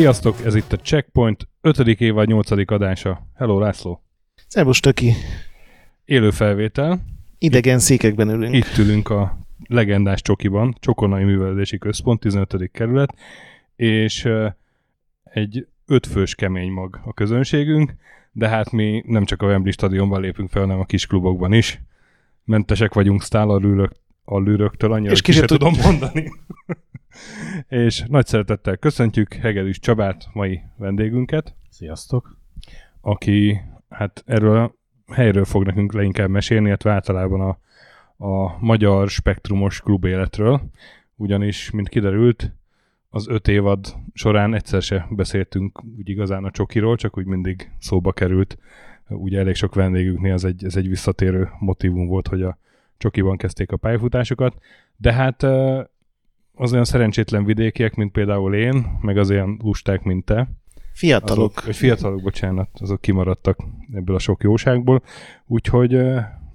Sziasztok, ez itt a Checkpoint 5. évad 8. adása. Hello, László. Szervus, Töki. Élő felvétel. Idegen székekben ülünk. Itt ülünk a legendás Csokiban, Csokonai Művelési Központ, 15. kerület, és egy ötfős kemény mag a közönségünk, de hát mi nem csak a Wembley stadionban lépünk fel, hanem a kis klubokban is. Mentesek vagyunk sztálalűrök, allűröktől, annyira és ki tudom mondani. és nagy szeretettel köszöntjük Hegedűs Csabát, mai vendégünket. Sziasztok! Aki hát erről a helyről fog nekünk leginkább mesélni, illetve általában a, a magyar spektrumos klub életről, ugyanis, mint kiderült, az öt évad során egyszer se beszéltünk úgy igazán a csokiról, csak úgy mindig szóba került. Ugye elég sok vendégünknél ez egy, ez egy visszatérő motivum volt, hogy a csokiban kezdték a pályafutásokat, de hát az olyan szerencsétlen vidékiek, mint például én, meg az olyan lusták, mint te. Fiatalok. Azok, vagy fiatalok, bocsánat, azok kimaradtak ebből a sok jóságból, úgyhogy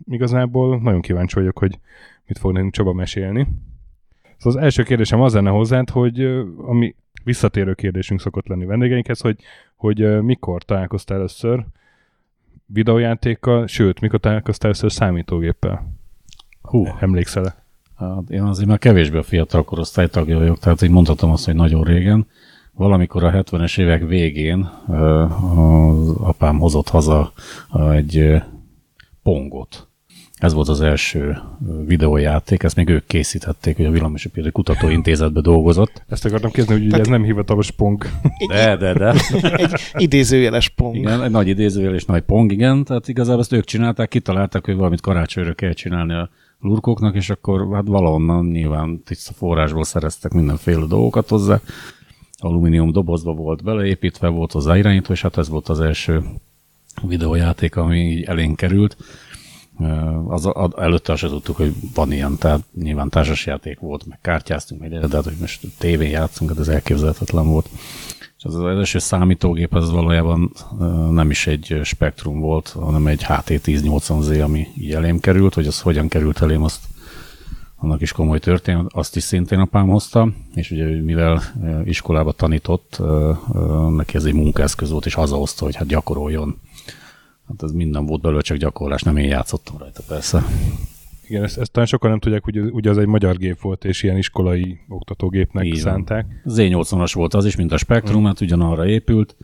igazából nagyon kíváncsi vagyok, hogy mit fog nekünk Csaba mesélni. Szóval az első kérdésem az lenne hozzád, hogy ami visszatérő kérdésünk szokott lenni vendégeinkhez, hogy, hogy mikor találkoztál először videójátékkal, sőt, mikor találkoztál először számítógéppel? Hú. Emlékszel-e? Hát én azért már kevésbé a fiatal korosztály tagja vagyok, tehát így mondhatom azt, hogy nagyon régen. Valamikor a 70-es évek végén az apám hozott haza egy pongot. Ez volt az első videójáték, ezt még ők készítették, hogy a Villamosipéri Kutatóintézetben dolgozott. Ezt akartam kérdezni, hogy Tehát... ez nem hivatalos pong. De, de, de. egy idézőjeles pong. Igen, egy nagy idézőjeles nagy pong, igen. Tehát igazából ezt ők csinálták, kitalálták, hogy valamit karácsonyra kell csinálni a lurkoknak, és akkor hát valahonnan nyilván tiszta forrásból szereztek mindenféle dolgokat hozzá. Alumínium dobozba volt beleépítve, volt hozzá irányító, és hát ez volt az első videójáték, ami így elénk került. Az, az, előtte azt tudtuk, hogy van ilyen, tehát nyilván társasjáték volt, meg kártyáztunk, meg de hát, hogy most tévén játszunk, hát ez elképzelhetetlen volt. Az első számítógép az valójában nem is egy spektrum volt, hanem egy HT1080Z, ami így elém került, hogy az hogyan került elém, azt annak is komoly történet, azt is szintén apám hozta, és ugye mivel iskolába tanított, neki ez egy munkaeszköz volt, és hazahozta, hogy hát gyakoroljon. Hát ez minden volt belőle, csak gyakorlás, nem én játszottam rajta persze. Igen, ezt, ezt talán sokan nem tudják, hogy ugye az egy magyar gép volt, és ilyen iskolai oktatógépnek Így szánták. Z80-as volt az is, mint a Spectrum, hmm. hát ugyanarra épült.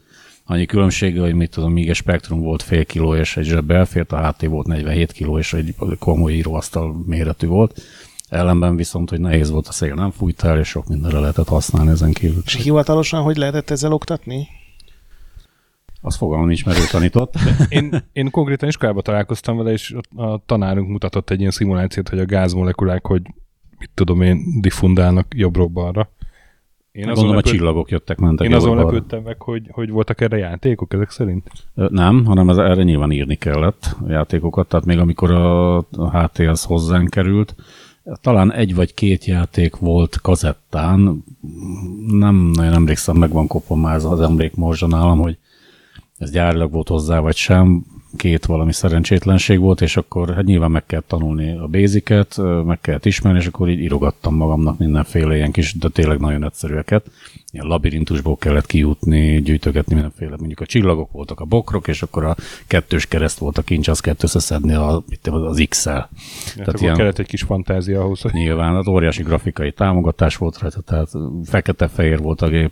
Annyi különbsége, hogy mit tudom, míg a Spectrum volt fél kiló, és egy zsebbe elfért, a HT volt 47 kiló, és egy komoly íróasztal méretű volt. Ellenben viszont, hogy nehéz volt a szél, nem fújt el, és sok mindenre lehetett használni ezen kívül. És hivatalosan hogy lehetett ezzel oktatni? Az fogalmam nincs, mert ő tanított. Én, én konkrétan iskolában találkoztam vele, és a tanárunk mutatott egy ilyen szimulációt, hogy a gázmolekulák, hogy mit tudom én, diffundálnak jobbról-balra. Én azon Gondolom lepőd... a csillagok jöttek, mentek. Én azon lepődtem meg, hogy, hogy voltak erre játékok ezek szerint? Nem, hanem ez, erre nyilván írni kellett a játékokat, tehát még amikor a, a HT az hozzánk került, talán egy vagy két játék volt kazettán, nem nagyon emlékszem, meg van kopva már az emlékmorzsa nálam, hogy ez gyárilag volt hozzá, vagy sem, két valami szerencsétlenség volt, és akkor hát nyilván meg kell tanulni a béziket, meg kellett ismerni, és akkor így írogattam magamnak mindenféle ilyen kis, de tényleg nagyon egyszerűeket ilyen labirintusból kellett kijutni, gyűjtögetni mindenféle, mondjuk a csillagok voltak a bokrok, és akkor a kettős kereszt volt a kincs, azt kellett összeszedni a, az X-el. Ja, tehát ilyen, kellett egy kis fantázia ahhoz. Hogy... Nyilván, az óriási grafikai támogatás volt rajta, tehát fekete-fehér volt a gép,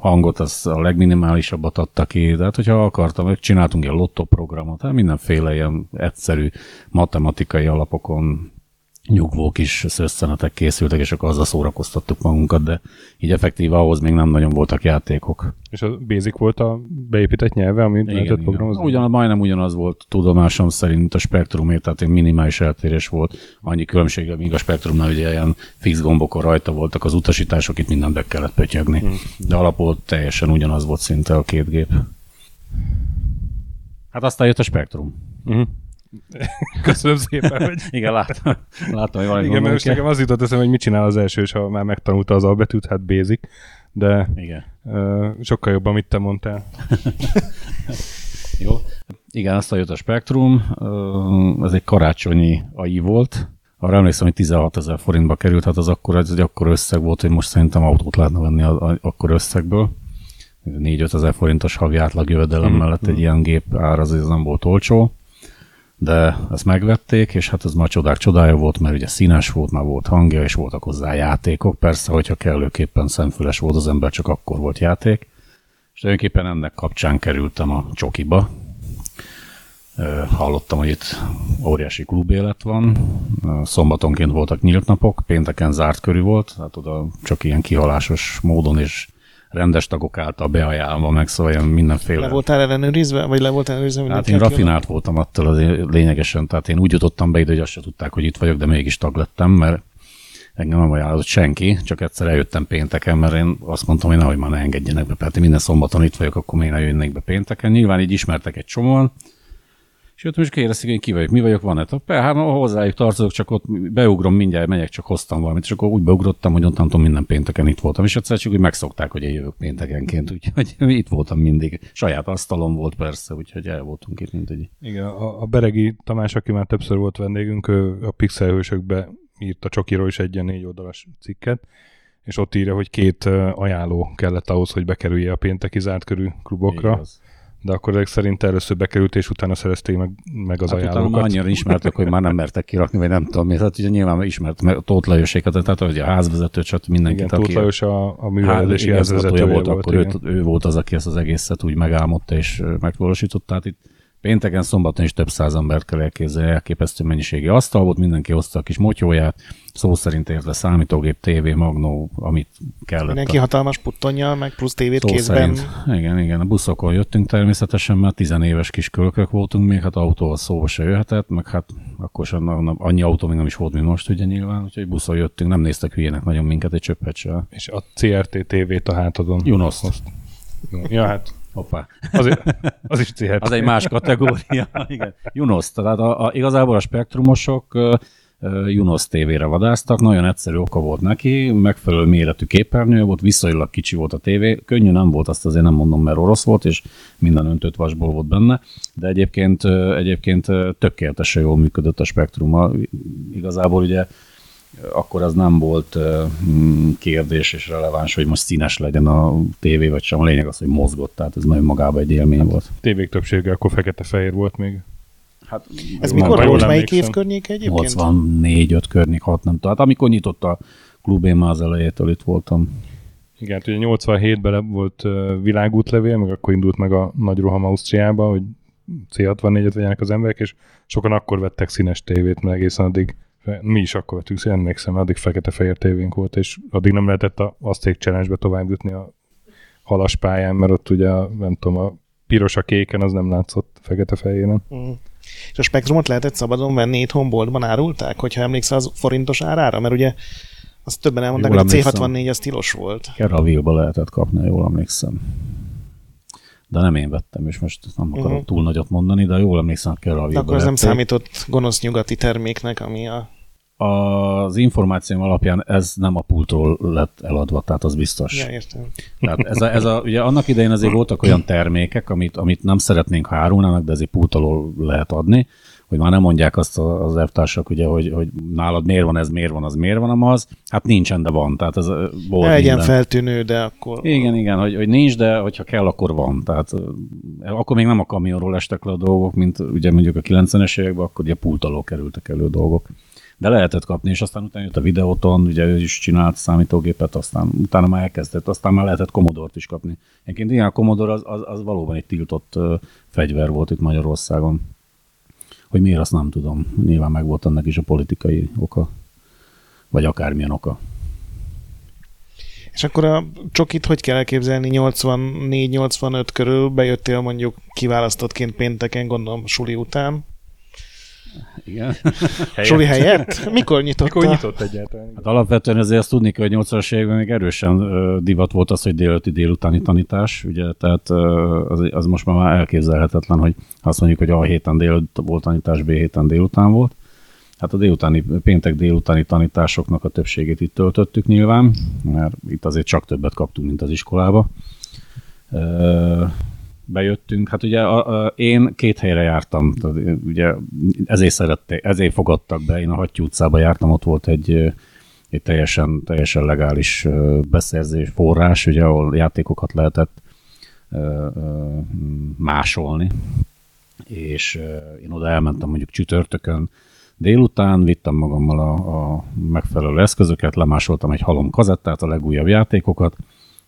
hangot az a legminimálisabbat adta ki, tehát hogyha akartam, csináltunk ilyen lottoprogramot, hát mindenféle ilyen egyszerű matematikai alapokon nyugvó kis szösszenetek készültek, és akkor azzal szórakoztattuk magunkat, de így effektív ahhoz még nem nagyon voltak játékok. És a Basic volt a beépített nyelve, amit lehetett programozni? Ugyan, majdnem ugyanaz volt tudomásom szerint a spektrumért, tehát egy minimális eltérés volt. Annyi különbség, míg a spektrumnál ugye ilyen fix gombokon rajta voltak az utasítások, itt minden be kellett pötyögni. Hmm. De alapból teljesen ugyanaz volt szinte a két gép. Hát aztán jött a spektrum. Uh-huh. Köszönöm szépen, hogy... Igen, láttam, láttam hogy valami Igen, mert most nekem az jutott eszem, hogy mit csinál az első, és ha már megtanulta az albetűt, hát basic, de Igen. Uh, sokkal jobban, amit te mondtál. Jó. Igen, aztán jött a Spektrum, ez egy karácsonyi AI volt, arra emlékszem, hogy 16 ezer forintba került, hát az akkor, ez egy akkor összeg volt, hogy most szerintem autót lehetne venni a, akkor összegből. 4-5 ezer forintos havi átlag jövedelem mm-hmm. mellett egy ilyen gép ár az nem volt olcsó de ezt megvették, és hát ez már csodák csodája volt, mert ugye színes volt, már volt hangja, és voltak hozzá játékok. Persze, hogyha kellőképpen szemfüles volt az ember, csak akkor volt játék. És tulajdonképpen ennek kapcsán kerültem a csokiba. Hallottam, hogy itt óriási klubélet van. Szombatonként voltak nyílt napok, pénteken zárt körű volt, hát oda csak ilyen kihalásos módon és rendes tagok által beajánlva, meg szóval ilyen mindenféle. Le voltál ellenőrizve, vagy le voltál ellenőrizve? Hát én rafinált voltam attól az lényegesen, tehát én úgy jutottam be ide, hogy azt se tudták, hogy itt vagyok, de mégis tag lettem, mert engem nem ajánlott senki, csak egyszer eljöttem pénteken, mert én azt mondtam, hogy nehogy már ne engedjenek be, én minden szombaton itt vagyok, akkor még ne jönnek be pénteken. Nyilván így ismertek egy csomóan, és ott most kérdezik, hogy ki vagyok, mi vagyok, van-e tapper? Hát hozzájuk tartozok, csak ott beugrom, mindjárt megyek, csak hoztam valamit, és akkor úgy beugrottam, hogy onnantól minden pénteken itt voltam, és egyszer csak úgy megszokták, hogy én jövök péntekenként, úgyhogy itt voltam mindig. Saját asztalom volt persze, úgyhogy el voltunk itt, mint egy. Igen, a, a Beregi Tamás, aki már többször volt vendégünk, ő a Pixelhősökbe írt a Csokiról is egy ilyen négy oldalas cikket, és ott írja, hogy két ajánló kellett ahhoz, hogy bekerülje a pénteki zárt körű klubokra. Igaz de akkor ezek szerint először bekerült, és utána szerezték meg, meg az hát ajánlókat. Utána annyira ismertek, hogy már nem mertek kirakni, vagy nem tudom mi. Tehát ugye nyilván ismert mert Tóth Lajosékat, tehát hogy a házvezető, csak mindenkit. Igen, Tóth Lajos a, a művelődési házvezetője volt, volt, akkor ő, ő, volt az, aki ezt az egészet úgy megálmodta és megvalósította. Tehát itt Pénteken, szombaton is több száz embert kell elképzelni, elképesztő mennyiségi asztal volt, mindenki hozta a kis motyóját, szó szerint érte számítógép, tévé, magnó, amit kellett. Mindenki a... hatalmas puttonnyal, meg plusz tévét szó kézben. Szerint. Igen, igen, a buszokon jöttünk természetesen, mert tizenéves kis kölkök voltunk még, hát autóval szóba se jöhetett, meg hát akkor sem annyi autó még nem is volt, mint most ugye nyilván, úgyhogy buszon jöttünk, nem néztek hülyének nagyon minket egy csöppet se. És a CRT tévét a hátadon. Junoszt. Ja, hát Hoppá. Az, az is CRT. Az egy más kategória. Igen. Junos, tehát a, a, igazából a spektrumosok Junos tévére vadáztak, nagyon egyszerű oka volt neki, megfelelő méretű képernyő volt, viszonylag kicsi volt a tévé, könnyű nem volt, azt azért nem mondom, mert orosz volt, és minden öntött vasból volt benne, de egyébként, egyébként tökéletesen jól működött a spektruma. Igazából ugye akkor az nem volt mm, kérdés és releváns, hogy most színes legyen a tévé, vagy sem. A lényeg az, hogy mozgott, tehát ez nagyon magában egy élmény hát, volt. Tévék többsége akkor fekete-fehér volt még. Hát, ez mikor volt? Melyik év környék egyébként? 84-5 környék, 6 nem tudom. Hát amikor nyitott a klub, én már az elejétől itt voltam. Igen, hát ugye 87-ben volt világútlevél, meg akkor indult meg a nagy roham Ausztriába, hogy C64-et vegyenek az emberek, és sokan akkor vettek színes tévét, mert egészen addig mi is akkor vettük, szóval emlékszem, addig fekete-fehér tévénk volt, és addig nem lehetett a Azték challenge tovább jutni a halas pályán, mert ott ugye, nem tudom, a piros a kéken az nem látszott fekete-fehéren. Mm. És a spektrumot lehetett szabadon venni itthon boltban árulták, hogyha emlékszel az forintos árára? Mert ugye azt többen elmondták, jól hogy a C64 az tilos volt. Keravilba lehetett kapni, jól emlékszem. De nem én vettem, és most nem akarok uh-huh. túl nagyot mondani, de jól emlékszem, hogy Keravilba De akkor ez nem számított gonosz nyugati terméknek, ami a az információm alapján ez nem a pultról lett eladva, tehát az biztos. Ja, értem. Tehát ez a, ez a, ugye annak idején azért voltak olyan termékek, amit, amit nem szeretnénk, ha árulnának, de ezért pultról lehet adni, hogy már nem mondják azt az elvtársak, ugye, hogy, hogy nálad miért van ez, miért van az, miért van az, hát nincsen, de van. Tehát ez volt Legyen feltűnő, de akkor... Igen, igen, hogy, hogy nincs, de hogyha kell, akkor van. Tehát akkor még nem a kamionról estek le a dolgok, mint ugye mondjuk a 90-es években, akkor ugye pult alól kerültek elő dolgok de lehetett kapni, és aztán utána jött a videóton, ugye ő is csinált számítógépet, aztán utána már elkezdett, aztán már lehetett Commodore-t is kapni. Egyébként igen, a Commodore az, az, az valóban egy tiltott uh, fegyver volt itt Magyarországon. Hogy miért, azt nem tudom. Nyilván meg volt annak is a politikai oka, vagy akármilyen oka. És akkor a csokit hogy kell elképzelni 84-85 körül? Bejöttél mondjuk kiválasztottként pénteken, gondolom suli után. Igen. Helyett. Suli helyett? Mikor nyitott? Mikor nyitott egyáltalán? Hát alapvetően ezért azt tudni hogy 80-as években még erősen divat volt az, hogy délőtti délutáni tanítás, ugye, tehát az, az, most már elképzelhetetlen, hogy azt mondjuk, hogy A héten délután volt tanítás, B héten délután volt. Hát a délutáni, péntek délutáni tanításoknak a többségét itt töltöttük nyilván, mert itt azért csak többet kaptunk, mint az iskolába. Bejöttünk. Hát ugye a, a, én két helyre jártam, tehát ugye ezért szerették, ezért fogadtak be, én a Hattyú utcába jártam, ott volt egy, egy teljesen, teljesen legális beszerzés forrás, ugye, ahol játékokat lehetett másolni, és én oda elmentem mondjuk csütörtökön délután, vittem magammal a, a megfelelő eszközöket, lemásoltam egy halom kazettát, a legújabb játékokat,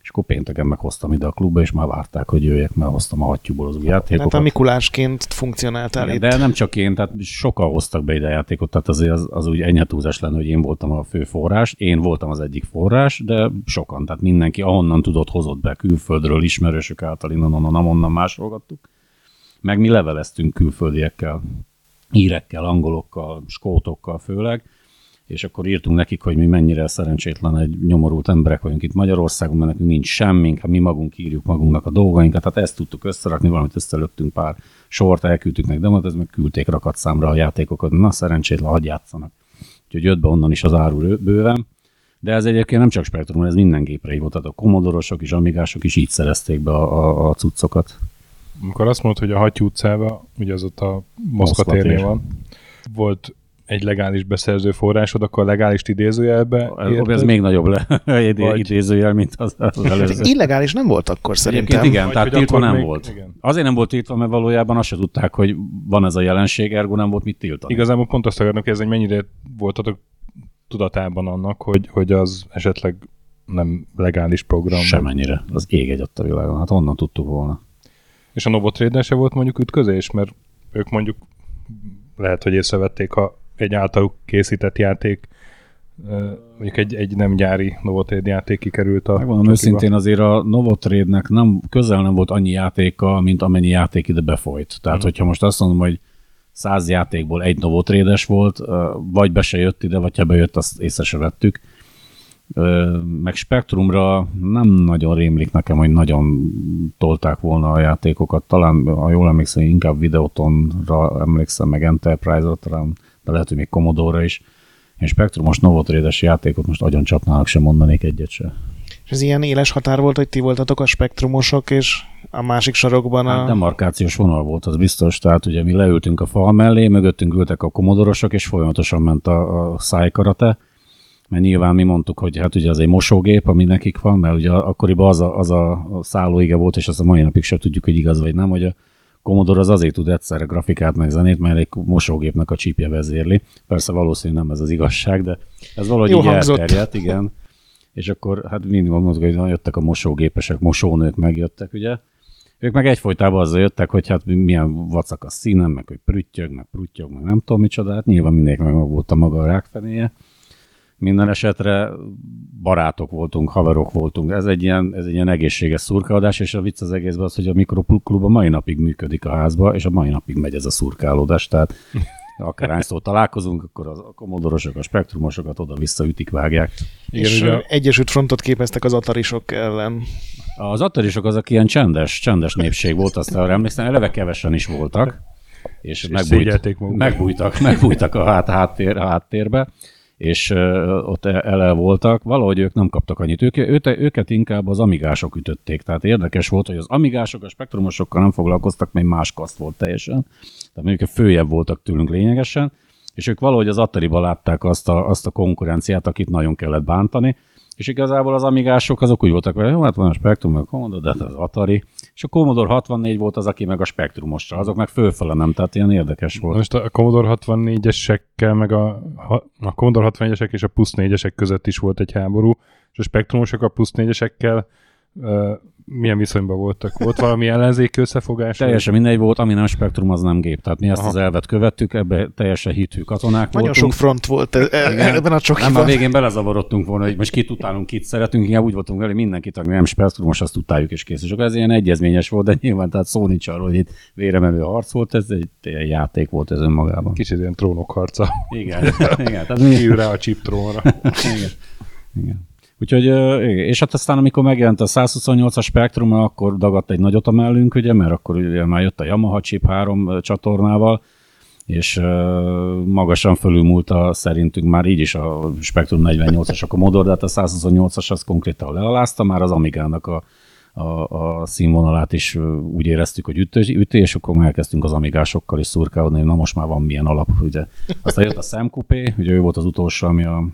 és akkor pénteken meghoztam ide a klubba, és már várták, hogy jöjjek, mert hoztam a hattyúból az új játékokat. Hát a Mikulásként funkcionáltál itt. De nem csak én, tehát sokan hoztak be ide játékot, tehát azért az, az úgy ennyi túlzás lenne, hogy én voltam a fő forrás, én voltam az egyik forrás, de sokan, tehát mindenki ahonnan tudott hozott be külföldről, ismerősök által, innen, onnan, onnan másolgattuk. Meg mi leveleztünk külföldiekkel, írekkel, angolokkal, skótokkal főleg, és akkor írtunk nekik, hogy mi mennyire szerencsétlen egy nyomorult emberek vagyunk itt Magyarországon, mert nekünk nincs semmink, hát mi magunk írjuk magunknak a dolgainkat, tehát ezt tudtuk összerakni, valamit összelöttünk pár sort, elküldtük meg demot, ez meg küldték rakat számra a játékokat, na szerencsétlen, hagyj játszanak. Úgyhogy jött be onnan is az áru bőven. De ez egyébként nem csak Spektrum, ez minden gépre volt, tehát a komodorosok is, amigások is így szerezték be a, a, a cuccokat. Amikor azt mondod, hogy a Hattyú utcában, ugye az ott a Moszkva térnél van, volt egy legális beszerző forrásod, akkor a legális idézőjelbe érted? Ez még nagyobb le, egy Vagy... idézőjel, mint az, az előző. Hát illegális nem volt akkor szerintem. Egyébként igen, Vagy tehát tiltva nem még... volt. Igen. Azért nem volt tiltva, mert valójában azt se tudták, hogy van ez a jelenség, ergo nem volt mit tiltani. Igazából pont azt akarnak kérdezni, hogy mennyire voltatok tudatában annak, hogy, hogy az esetleg nem legális program. Semennyire. Az ég egy a világon. Hát onnan tudtuk volna. És a Novotrade se volt mondjuk ütközés, mert ők mondjuk lehet, hogy észrevették, ha egy általuk készített játék, mondjuk egy, egy nem gyári Novotrade játék kikerült a Megmondom őszintén azért a Novotrade-nek nem, közel nem volt annyi játéka, mint amennyi játék ide befolyt. Tehát, mm. hogyha most azt mondom, hogy száz játékból egy Novotrade-es volt, vagy be se jött ide, vagy ha bejött, azt észre se vettük. Meg Spectrumra nem nagyon rémlik nekem, hogy nagyon tolták volna a játékokat. Talán, ha jól emlékszem, inkább Videotonra emlékszem, meg Enterprise-ra, de lehet, hogy még Commodore is. Én Spectrumos Novotrade-es játékot most agyon csapnának sem mondanék egyet se. És ez ilyen éles határ volt, hogy ti voltatok a spektrumosok, és a másik sarokban a... Hát demarkációs vonal volt, az biztos. Tehát ugye mi leültünk a fal mellé, mögöttünk ültek a komodorosok, és folyamatosan ment a, a szájkarate, mert nyilván mi mondtuk, hogy hát ugye az egy mosógép, ami nekik van, mert ugye akkoriban az a, az a szállóige volt, és azt a mai napig sem tudjuk, hogy igaz vagy nem, hogy a Commodore az azért tud egyszerre grafikát meg zenét, mert egy mosógépnek a csípje vezérli. Persze valószínűleg nem ez az igazság, de ez valahogy Jó így hangzott. elterjedt, igen. És akkor hát mindig mondtuk, hogy jöttek a mosógépesek, mosónők megjöttek, ugye. Ők meg egyfolytában azzal jöttek, hogy hát milyen vacak a színem, meg hogy prüttyög, meg prüttyög, meg nem tudom micsoda, hát nyilván mindenki meg volt a maga a rákfenéje. Minden esetre barátok voltunk, haverok voltunk. Ez egy ilyen, ez egy ilyen egészséges szurkálódás, és a vicc az egészben az, hogy a mikroklub a mai napig működik a házba, és a mai napig megy ez a szurkálódás. Tehát akárhányszor találkozunk, akkor a komodorosok, a spektrumosokat oda-vissza ütik, vágják. Igen, és ugye... Egyesült Frontot képeztek az atarisok ellen. Az atarisok azok ilyen csendes, csendes népség volt, azt arra emlékszem, eleve kevesen is voltak, és, és megbújt, megbújtak, megbújtak a hát, háttér, a háttérbe és ott e-, ele voltak, valahogy ők nem kaptak annyit. Ők, őket inkább az amigások ütötték. Tehát érdekes volt, hogy az amigások a spektrumosokkal nem foglalkoztak, mert más kaszt volt teljesen. Tehát mondjuk följebb voltak tőlünk lényegesen, és ők valahogy az Atari-ba látták azt a, azt a konkurenciát, akit nagyon kellett bántani, és igazából az amigások azok úgy voltak, hogy jó, hát van a Spectrum, meg a Commodore, de hát az Atari. És a Commodore 64 volt az, aki meg a Spectrumosra, azok meg fölfele nem, tehát ilyen érdekes volt. Most a Commodore 64-esekkel, meg a, a Commodore 64-esek és a plusz 4-esek között is volt egy háború, és a Spectrumosok a plusz 4-esekkel milyen viszonyban voltak? Volt valami ellenzék összefogás? Teljesen mindegy volt, ami nem spektrum, az nem gép. Tehát mi ezt Aha. az elvet követtük, ebbe teljesen hitű katonák Nagyon voltunk. sok front volt e- e- ebben a csokiban. Nem, a végén belezavarodtunk volna, hogy most kit utálunk, kit szeretünk, inkább úgy voltunk vele, mindenkit, aki nem most azt utáljuk és kész. És akkor ez ilyen egyezményes volt, de nyilván tehát szó nincs arról, hogy itt véremenő harc volt, ez egy, játék volt ez önmagában. Kicsit ilyen trónok harca. Igen, igen. Tehát mi... rá a chip trónra. igen. igen. Úgyhogy, és hát aztán, amikor megjelent a 128-as Spectrum, akkor dagadt egy nagyot a mellünk, ugye, mert akkor ugye már jött a Yamaha Chip 3 csatornával, és magasan fölülmúlta szerintünk már így is a Spectrum 48-as a Commodore, de hát a 128-as az konkrétan lealázta, már az Amigának a, a, a színvonalát is úgy éreztük, hogy üti, üti és akkor elkezdtünk az amigásokkal is szurkálni, na most már van milyen alap, ugye. Aztán jött a Sam Coupé, ugye ő volt az utolsó, ami a,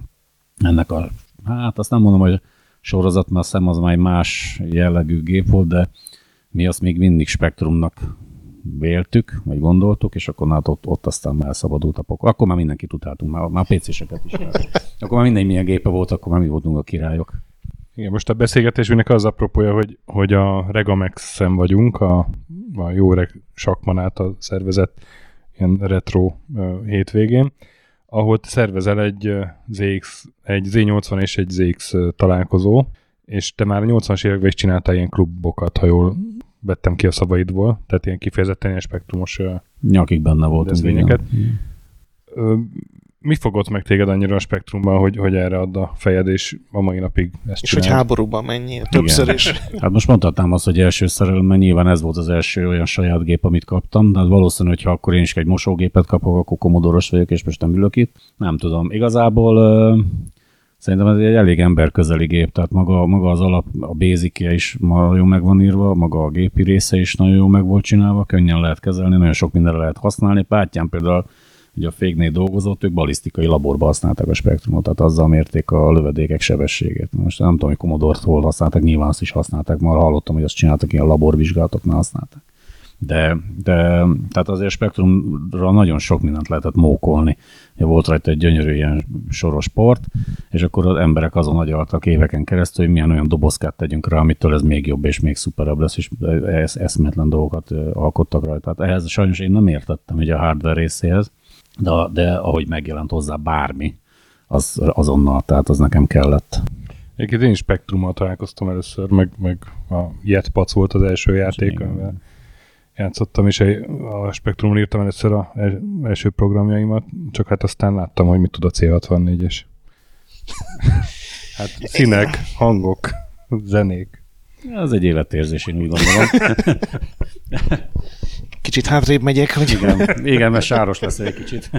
ennek a hát azt nem mondom, hogy sorozat, mert azt az már más jellegű gép volt, de mi azt még mindig spektrumnak véltük, vagy gondoltuk, és akkor hát ott, ott aztán már szabadult a pokol. Akkor már mindenkit utáltunk, már, már PC-seket is. akkor már minden milyen gépe volt, akkor már mi voltunk a királyok. Igen, most a beszélgetésünknek az apropója, hogy, hogy a Regamex-en vagyunk, a, a jó reg sakmanát a szervezet ilyen retro uh, hétvégén, ahol szervezel egy ZX, egy Z80 és egy ZX találkozó, és te már a 80-as években is csináltál ilyen klubokat, ha jól vettem ki a szavaidból, tehát ilyen kifejezetten ilyen spektrumos Nyakig benne volt. Mi fogott meg téged annyira a spektrumban, hogy, hogy erre ad a fejed, és a mai napig ezt És csináld? hogy háborúban mennyi, többször Igen. is. Hát most mondhatnám azt, hogy első szerelem, nyilván ez volt az első olyan saját gép, amit kaptam, de hát valószínű, hogy ha akkor én is egy mosógépet kapok, akkor komodoros vagyok, és most nem ülök itt. Nem tudom. Igazából Szerintem ez egy elég emberközeli gép, tehát maga, maga az alap, a basic is nagyon meg van írva, maga a gépi része is nagyon jó meg volt csinálva, könnyen lehet kezelni, nagyon sok mindenre lehet használni. Pátyán például ugye a féknél dolgozott, ők balisztikai laborba használták a spektrumot, tehát azzal mérték a lövedékek sebességét. Most nem tudom, hogy commodore hol használták, nyilván azt is használták, már hallottam, hogy azt csináltak, ilyen laborvizsgálatoknál használták. De, de tehát azért spektrumra nagyon sok mindent lehetett mókolni. Volt rajta egy gyönyörű ilyen soros port, és akkor az emberek azon agyaltak éveken keresztül, hogy milyen olyan dobozkát tegyünk rá, amitől ez még jobb és még szuperebb lesz, és ez eszméletlen dolgokat alkottak rajta. Tehát ehhez sajnos én nem értettem hogy a hardware részéhez, de, de ahogy megjelent hozzá bármi, az azonnal, tehát az nekem kellett. Egyébként én is Spectrummal találkoztam először, meg, meg a Jetpac volt az első játék, amivel játszottam, és a Spectrumon írtam először az első programjaimat, csak hát aztán láttam, hogy mit tud a C64-es. hát színek, hangok, zenék. Ez egy életérzés, én úgy gondolom. Kicsit hátrébb megyek, hogy... Igen, igen mert sáros lesz egy kicsit.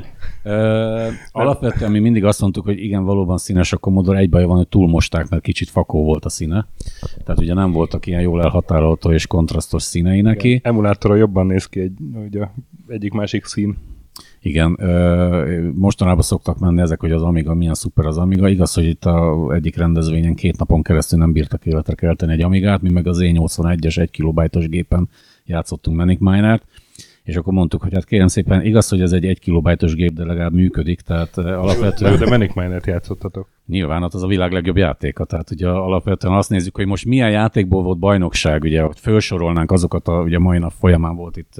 Ö, alapvetően mi mindig azt mondtuk, hogy igen, valóban színes a Commodore, egy baj van, hogy túlmosták, mert kicsit fakó volt a színe. Tehát ugye nem voltak ilyen jól elhatárolható és kontrasztos színei neki. Igen. Emulátorra jobban néz ki egy, ugye, egyik-másik szín. Igen, mostanában szoktak menni ezek, hogy az Amiga milyen szuper az Amiga. Igaz, hogy itt a egyik rendezvényen két napon keresztül nem bírtak életre kelteni egy Amigát, mi meg az E81-es 1 kilobajtos gépen játszottunk Manic Miner-t, és akkor mondtuk, hogy hát kérem szépen, igaz, hogy ez egy 1 kilobajtos gép, de legalább működik, tehát alapvetően... Jó, de Manic Miner-t játszottatok. Nyilván, hát az a világ legjobb játéka, tehát ugye alapvetően azt nézzük, hogy most milyen játékból volt bajnokság, ugye, hogy felsorolnánk azokat, a, ugye mai nap folyamán volt itt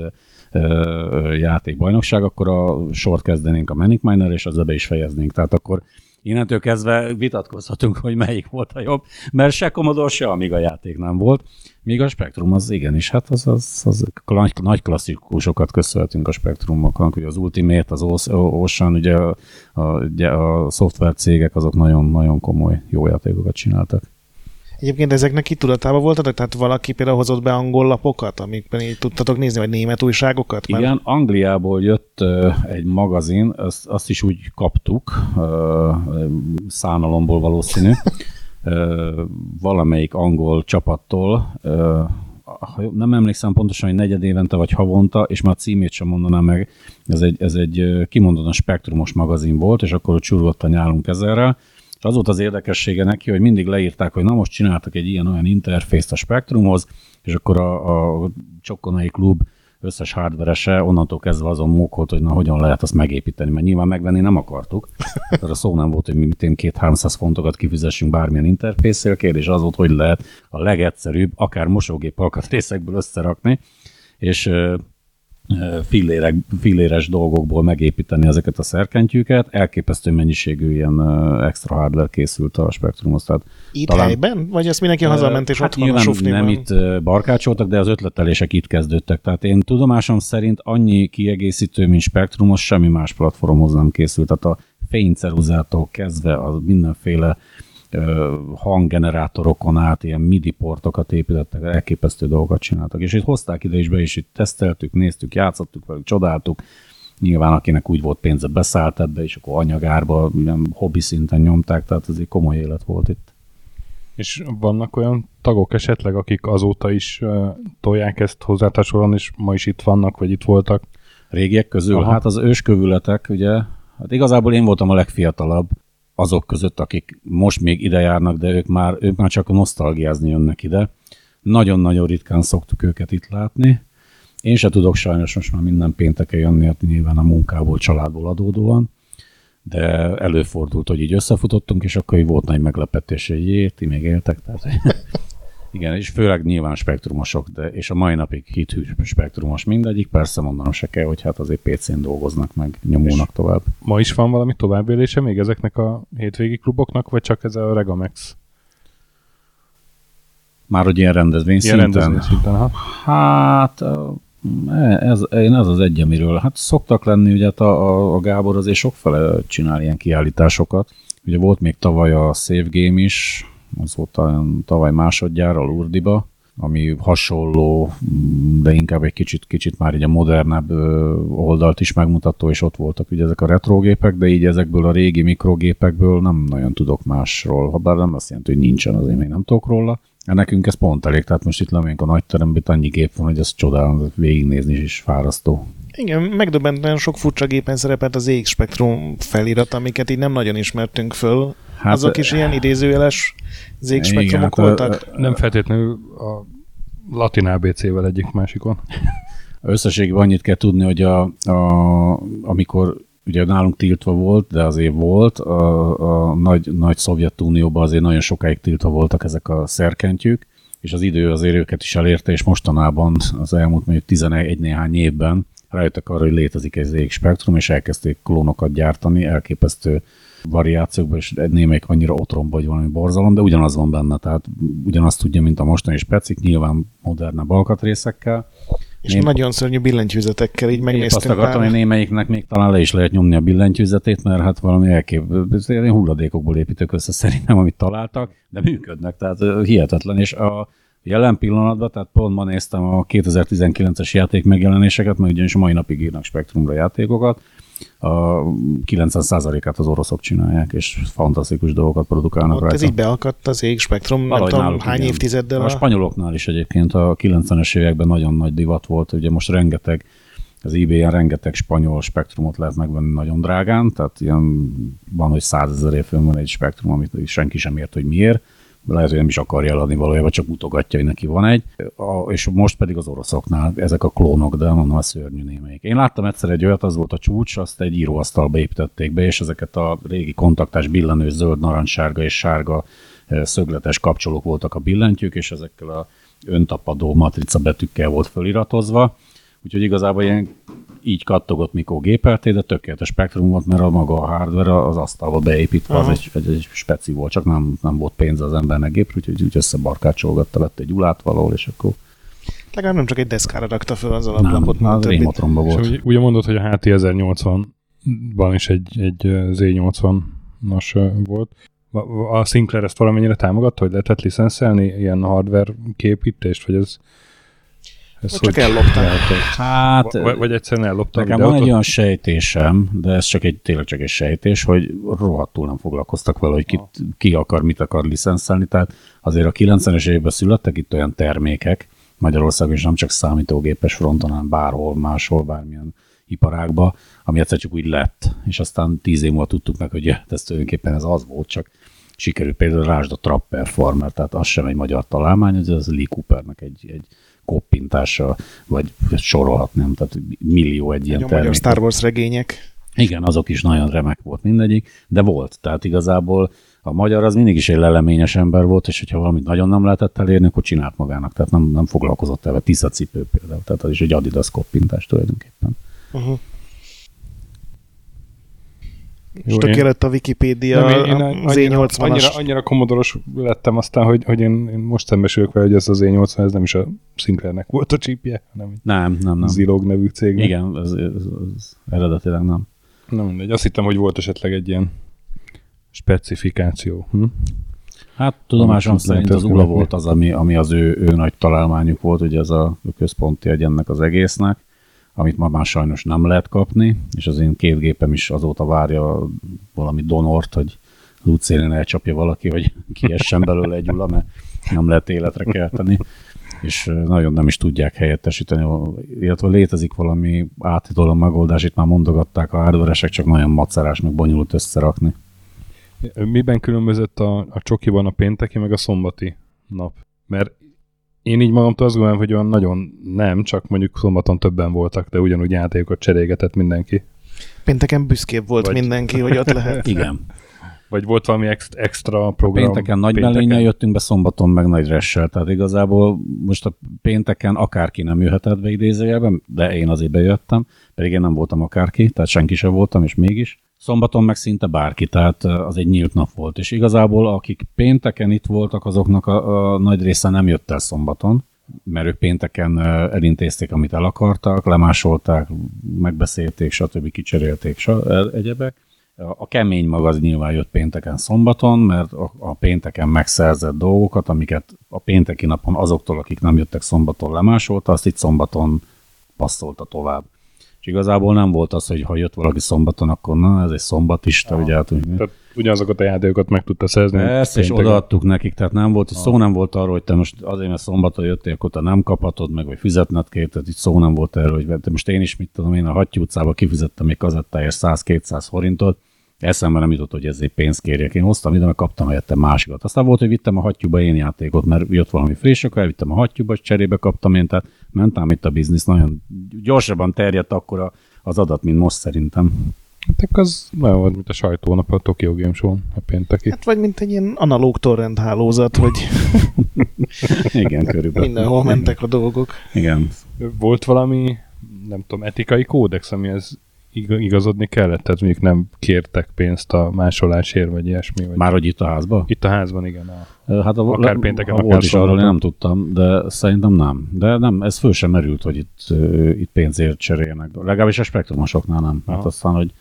játékbajnokság, akkor a sort kezdenénk a Manic Miner, és az be is fejeznénk. Tehát akkor innentől kezdve vitatkozhatunk, hogy melyik volt a jobb, mert se Commodore, se Amiga játék nem volt. Míg a Spektrum az igenis, hát az, az, az nagy, nagy klasszikusokat köszönhetünk a Spektrumoknak, ugye az Ultimate, az Ocean, ugye a, a, a szoftver cégek azok nagyon-nagyon komoly jó játékokat csináltak. Egyébként ezeknek ki tudatában voltatok? Tehát valaki például hozott be angol lapokat, amikben így tudtatok nézni, vagy német újságokat? Mert... Igen, Angliából jött uh, egy magazin, azt, azt is úgy kaptuk, uh, szánalomból valószínű, uh, valamelyik angol csapattól, nem emlékszem pontosan, hogy negyed évente vagy havonta, és már a címét sem mondanám meg, ez egy, ez egy kimondottan spektrumos magazin volt, és akkor ott csurgott a nyálunk ezerrel, és az volt az érdekessége neki, hogy mindig leírták, hogy na most csináltak egy ilyen-olyan interfészt a Spektrumhoz, és akkor a, a Csokkonai klub összes hardverese onnantól kezdve azon mókolt, hogy na hogyan lehet azt megépíteni, mert nyilván megvenni nem akartuk. Tehát a szó nem volt, hogy mi mit két 300 fontokat kifizessünk bármilyen interfészél. Kérdés az volt, hogy lehet a legegyszerűbb, akár mosógép alkatrészekből összerakni, és fillérek, filléres dolgokból megépíteni ezeket a szerkentyűket. Elképesztő mennyiségű ilyen extra hardware készült a Spectrumhoz. Tehát itt talán, helyben? Vagy ezt mindenki hazament és hát otthon a Nem itt barkácsoltak, de az ötletelések itt kezdődtek. Tehát én tudomásom szerint annyi kiegészítő, mint Spectrumos, semmi más platformhoz nem készült. Tehát a fényceruzától kezdve a mindenféle hanggenerátorokon át ilyen MIDI portokat építettek, elképesztő dolgokat csináltak. És itt hozták ide is be, és itt teszteltük, néztük, játszottuk velük, csodáltuk. Nyilván akinek úgy volt pénze, beszállt ebbe, és akkor anyagárba, ilyen hobbi szinten nyomták, tehát ez egy komoly élet volt itt. És vannak olyan tagok esetleg, akik azóta is uh, tolják ezt hozzátartozóan, és ma is itt vannak, vagy itt voltak? Régiek közül? Aha. Hát az őskövületek, ugye, hát igazából én voltam a legfiatalabb, azok között, akik most még ide járnak, de ők már, ők már csak nosztalgiázni jönnek ide. Nagyon-nagyon ritkán szoktuk őket itt látni. Én se tudok sajnos most már minden pénteken jönni, hát nyilván a munkából, családból adódóan, de előfordult, hogy így összefutottunk, és akkor így volt nagy meglepetés, hogy jé, ti még éltek, tehát igen, és főleg nyilván spektrumosok, de és a mai napig hithű spektrumos mindegyik, persze mondanom se kell, hogy hát azért PC-n dolgoznak meg, nyomulnak és tovább. Ma is van valami továbbélése még ezeknek a hétvégi kluboknak, vagy csak ez a Regamex? Már hogy ilyen rendezvény ilyen szinten? Rendezvény szinten ha? Hát ez, én ez az egy, amiről, hát szoktak lenni, ugye hát a, a, a Gábor azért sokfele csinál ilyen kiállításokat. Ugye volt még tavaly a Save Game is, az volt a, tavaly másodjára Lurdiba, ami hasonló, de inkább egy kicsit, kicsit már így a modernebb oldalt is megmutató, és ott voltak ugye ezek a retrogépek, de így ezekből a régi mikrogépekből nem nagyon tudok másról, ha bár nem azt jelenti, hogy nincsen, azért még nem tudok róla. Nekünk ez pont elég, tehát most itt lemegyünk a nagy teremben, annyi gép van, hogy ez csodál, végignézni is fárasztó. Igen, megdöbbentően sok furcsa gépen szerepelt az EX Spectrum felirat, amiket így nem nagyon ismertünk föl. Hát, Azok is ilyen idézőjeles ZX spektrumok hát, voltak? Nem feltétlenül a latin ABC-vel egyik másikon. Összességében annyit kell tudni, hogy a, a, amikor ugye nálunk tiltva volt, de azért volt, a, a nagy, nagy Szovjetunióban azért nagyon sokáig tiltva voltak ezek a szerkentyűk, és az idő azért őket is elérte, és mostanában az elmúlt mondjuk 11 néhány évben rájöttek arra, hogy létezik egy ZX spektrum, és elkezdték klónokat gyártani, elképesztő variációkban, és némelyik annyira otromba, hogy valami borzalom, de ugyanaz van benne, tehát ugyanazt tudja, mint a mostani specik, nyilván modernebb alkatrészekkel. És Ném... nagyon szörnyű billentyűzetekkel így megnéztem. Azt akartam, hogy némelyiknek még talán le is lehet nyomni a billentyűzetét, mert hát valami elképesztő, hulladékokból építők össze szerintem, amit találtak, de működnek, tehát hihetetlen, és a jelen pillanatban, tehát pont ma néztem a 2019-es játék megjelenéseket, mert ugyanis a mai napig írnak Spektrumra játékokat, a 90%-át az oroszok csinálják, és fantasztikus dolgokat produkálnak Ott rajta. ez így beakadt az ég spektrum, Valahogy nem tudom, hány igen. évtizeddel. A, a spanyoloknál is egyébként a 90-es években nagyon nagy divat volt, ugye most rengeteg az eBay-en rengeteg spanyol spektrumot lehet megvenni nagyon drágán, tehát ilyen van, hogy százezer év van egy spektrum, amit senki sem ért, hogy miért lehet, hogy nem is akarja eladni valójában, csak mutogatja, hogy neki van egy. A, és most pedig az oroszoknál ezek a klónok, de mondom, a szörnyű némelyik. Én láttam egyszer egy olyat, az volt a csúcs, azt egy íróasztalba építették be, és ezeket a régi kontaktás billenő zöld, narancssárga és sárga szögletes kapcsolók voltak a billentyűk, és ezekkel a öntapadó matrica betűkkel volt föliratozva. Úgyhogy igazából ilyen így kattogott, mikor gépelté, de tökéletes spektrum volt, mert a maga a hardware az asztalba beépítve, Aha. az egy, egy, egy speci volt, csak nem, nem volt pénz az embernek gépre, úgyhogy úgy összebarkácsolgatta, vett egy ulát valahol, és akkor Legalább nem csak egy deszkára rakta fel az alaplapot. Nem, az rémotromba volt. És ugye mondod, hogy a HT 1080-ban is egy, egy Z80-as volt. A Sinclair ezt valamennyire támogatta, hogy lehetett licenszelni ilyen hardware képítést, vagy ez ez csak elloptam. Hát, vagy, vagy egyszerűen elloptam. Nekem van egy olyan sejtésem, de ez csak egy, tényleg csak egy sejtés, hogy rohadtul nem foglalkoztak vele, hogy ki, ki akar, mit akar licenszelni. Tehát azért a 90-es években születtek itt olyan termékek, Magyarországon is nem csak számítógépes fronton, hanem bárhol, máshol, bármilyen iparágba, ami egyszer csak úgy lett, és aztán tíz év múlva tudtuk meg, hogy ez tulajdonképpen ez az volt, csak sikerült például rásd a Trap Performer, tehát az sem egy magyar találmány, ez az Lee Coopernek egy, egy koppintása, vagy sorolhatnám, tehát millió egy ilyen termék. A Star Wars regények. Igen, azok is nagyon remek volt mindegyik, de volt. Tehát igazából a magyar az mindig is egy leleményes ember volt, és hogyha valamit nagyon nem lehetett elérni, akkor csinált magának. Tehát nem, nem foglalkozott el, Tisza cipő például. Tehát az is egy Adidas koppintás tulajdonképpen. Uh-huh. Jó, tökélet a Wikipédia nem, én, én az annyira, E80-as. Annyira, annyira komodoros lettem aztán, hogy, hogy én, én most szembesülök vele, hogy ez az E80, ez nem is a Sinclairnek volt a csípje, hanem nem, nem, nem. Zilog nevű cég. Igen, ez, ez, ez eredetileg nem. Nem mindegy, azt hittem, hogy volt esetleg egy ilyen specifikáció. Hm? Hát tudomásom szerint az ULA volt az, ami, ami az ő, ő nagy találmányuk volt, ugye ez a központi egy ennek az egésznek amit ma már sajnos nem lehet kapni, és az én két gépem is azóta várja valami donort, hogy lútszélén elcsapja valaki, vagy kiessen belőle egy ula, mert nem lehet életre kelteni, és nagyon nem is tudják helyettesíteni, illetve létezik valami átidoló megoldás, itt már mondogatták a hardveresek, csak nagyon macerás, meg bonyolult összerakni. Miben különbözött a, a csokiban a pénteki, meg a szombati nap? Mert én így magamtól azt gondolom, hogy olyan nagyon nem, csak mondjuk szombaton többen voltak, de ugyanúgy játékokat cserégetett mindenki. Pénteken büszkébb volt Vagy... mindenki, hogy ott lehet. Igen. Vagy volt valami extra program? Pénteken nagy pénteken? jöttünk be, szombaton meg nagy ressel. Tehát igazából most a pénteken akárki nem jöhetett be idézőjelben, de én azért bejöttem, pedig én nem voltam akárki, tehát senki sem voltam, és mégis. Szombaton meg szinte bárki, tehát az egy nyílt nap volt. És igazából akik pénteken itt voltak, azoknak a, a nagy része nem jött el szombaton, mert ők pénteken elintézték, amit el akartak, lemásolták, megbeszélték, stb. kicserélték, stb. Egyebek. A kemény mag az nyilván jött pénteken szombaton, mert a pénteken megszerzett dolgokat, amiket a pénteki napon azoktól, akik nem jöttek szombaton lemásolta, azt itt szombaton passzolta tovább. És igazából nem volt az, hogy ha jött valaki szombaton, akkor na, ez egy szombatista, ugye hát, Tehát ugyanazokat a játékokat meg tudta szerzni. Ezt és odaadtuk nekik, tehát nem volt, szó nem volt arról, hogy te most azért, mert szombaton jöttél, akkor te nem kaphatod meg, vagy fizetned kell, tehát itt szó nem volt erről, hogy de most én is mit tudom, én a Hattyú utcába kifizettem egy kazettáért 100-200 forintot, eszembe nem jutott, hogy ezért pénzt kérjek. Én hoztam ide, mert kaptam helyette másikat. Aztán volt, hogy vittem a hattyúba én játékot, mert jött valami friss, akkor elvittem a hattyúba, és cserébe kaptam én, tehát mentem itt a biznisz, nagyon gyorsabban terjedt akkor az adat, mint most szerintem. Hát az olyan volt, mint a sajtónap a Tokyo Game Show a pénteki. Hát vagy mint egy ilyen analóg torrent hálózat, hogy Igen, körülbelül. Mindenhol mentek a dolgok. Igen. Volt valami, nem tudom, etikai kódex, ami ez igazodni kellett? Tehát mondjuk nem kértek pénzt a másolásért, vagy ilyesmi? Vagy... Már hogy itt a házban? Itt a házban, igen. A... Hát a, akár pénteken, akár volt is arról én nem tudtam, de szerintem nem. De nem, ez föl sem merült, hogy itt, itt pénzért cserélnek. Legalábbis a spektrumosoknál nem. Aha. Hát aztán, hogy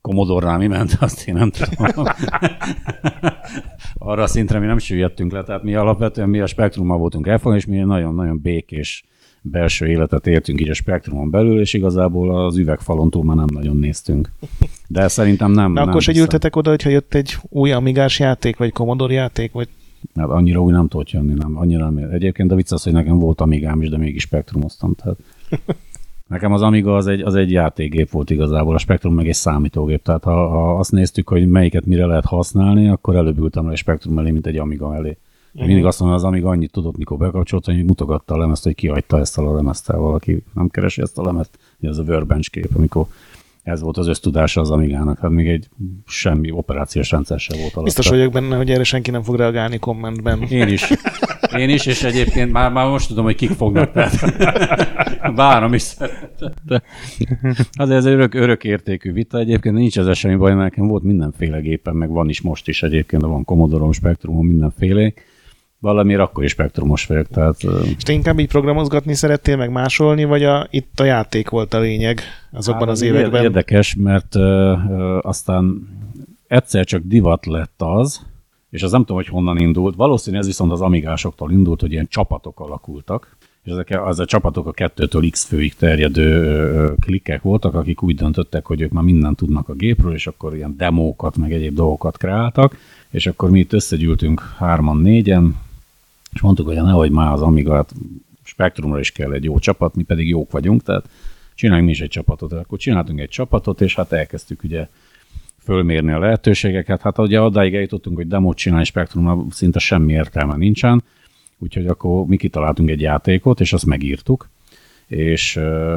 Commodore mi ment, azt én nem tudom. Arra a szintre mi nem süllyedtünk le, tehát mi alapvetően mi a spektrummal voltunk elfogni, és mi nagyon-nagyon békés belső életet éltünk így a spektrumon belül, és igazából az üvegfalon túl már nem nagyon néztünk. De szerintem nem. Na nem akkor se gyűltetek oda, hogyha jött egy új Amigás játék, vagy Commodore játék, vagy Hát annyira új nem tudott jönni, nem. Annyira nem. Egyébként a vicc az, hogy nekem volt Amigám is, de mégis spektrumoztam. Tehát Nekem az Amiga az egy, az egy játékgép volt igazából, a Spektrum meg egy számítógép, tehát ha, ha azt néztük, hogy melyiket mire lehet használni, akkor előbb ültem le a Spektrum elé, mint egy Amiga elé. Uh-huh. Mindig azt mondom, az amíg annyit tudott, mikor bekapcsolt, hogy mutogatta a lemezt, hogy kihagyta ezt a lemezt el valaki. Nem keresi ezt a lemezt, ez a workbench kép, amikor ez volt az ösztudása az Amigának, hát még egy semmi operációs rendszer sem volt alatt. Biztos vagyok benne, hogy erre senki nem fog reagálni kommentben. Én is. Én is, és egyébként már, már most tudom, hogy kik fognak, tehát várom is De azért ez egy örök, örök értékű vita, egyébként nincs ez semmi baj, mert nekem volt mindenféle gépen, meg van is most is egyébként, van Commodore, Spectrum, mindenféle valamiért akkor is spektrumos vagyok. Tehát, És te inkább így programozgatni szerettél, meg másolni, vagy a, itt a játék volt a lényeg azokban hát, az években? Érdekes, mert ö, ö, aztán egyszer csak divat lett az, és az nem tudom, hogy honnan indult. Valószínűleg ez viszont az amigásoktól indult, hogy ilyen csapatok alakultak, és ezek az a csapatok a kettőtől x főig terjedő klikkek voltak, akik úgy döntöttek, hogy ők már mindent tudnak a gépről, és akkor ilyen demókat, meg egyéb dolgokat kreáltak, és akkor mi itt összegyűltünk hárman, négyen, és mondtuk, hogy nehogy már az Amiga, hát Spektrumra is kell egy jó csapat, mi pedig jók vagyunk, tehát csináljunk mi is egy csapatot. Akkor csináltunk egy csapatot, és hát elkezdtük ugye fölmérni a lehetőségeket. Hát ugye odáig eljutottunk, hogy demót csinálni Spektrumra szinte semmi értelme nincsen. úgyhogy akkor mi kitaláltunk egy játékot, és azt megírtuk, és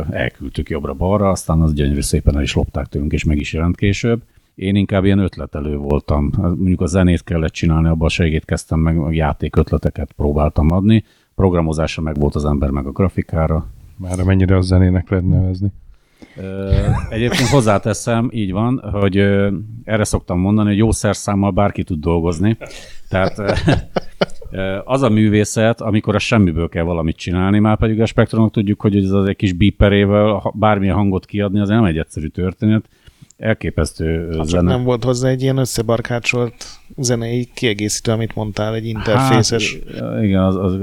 elküldtük jobbra-balra, aztán az gyönyörű szépen el is lopták tőlünk, és meg is jelent később. Én inkább ilyen ötletelő voltam. Mondjuk a zenét kellett csinálni, abban a segít kezdtem meg, a játék ötleteket próbáltam adni. Programozásra meg volt az ember, meg a grafikára. Már mennyire a zenének lehet nevezni? Egyébként hozzáteszem, így van, hogy erre szoktam mondani, hogy jó szerszámmal bárki tud dolgozni. Tehát az a művészet, amikor a semmiből kell valamit csinálni, már pedig a spektrumok tudjuk, hogy ez az egy kis biperével bármilyen hangot kiadni, az nem egy egyszerű történet elképesztő ha zene. nem volt hozzá egy ilyen összebarkácsolt zenei kiegészítő, amit mondtál, egy interfészes. Hát, igen, az, az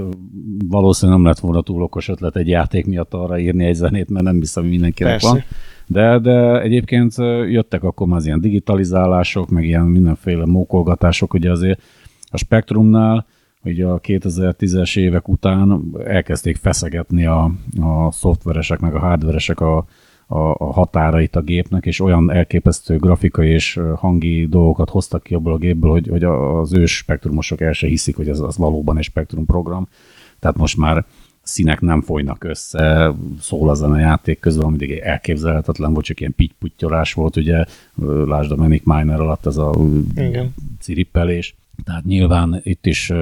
valószínűleg nem lett volna túl okos ötlet egy játék miatt arra írni egy zenét, mert nem hiszem, hogy mindenkinek Persze. van. De, de egyébként jöttek akkor már az ilyen digitalizálások, meg ilyen mindenféle mókolgatások, ugye azért a Spektrumnál, ugye a 2010-es évek után elkezdték feszegetni a, a szoftveresek, meg a hardveresek a, a, a határait a gépnek, és olyan elképesztő grafikai és hangi dolgokat hoztak ki abból a gépből, hogy, hogy az ős spektrumosok el se hiszik, hogy ez az valóban egy spektrum program. Tehát most már színek nem folynak össze, szól az a játék közben, mindig elképzelhetetlen volt, csak ilyen pittyolás volt, ugye, lásd a Manic Miner alatt ez a Igen. cirippelés. Tehát nyilván itt is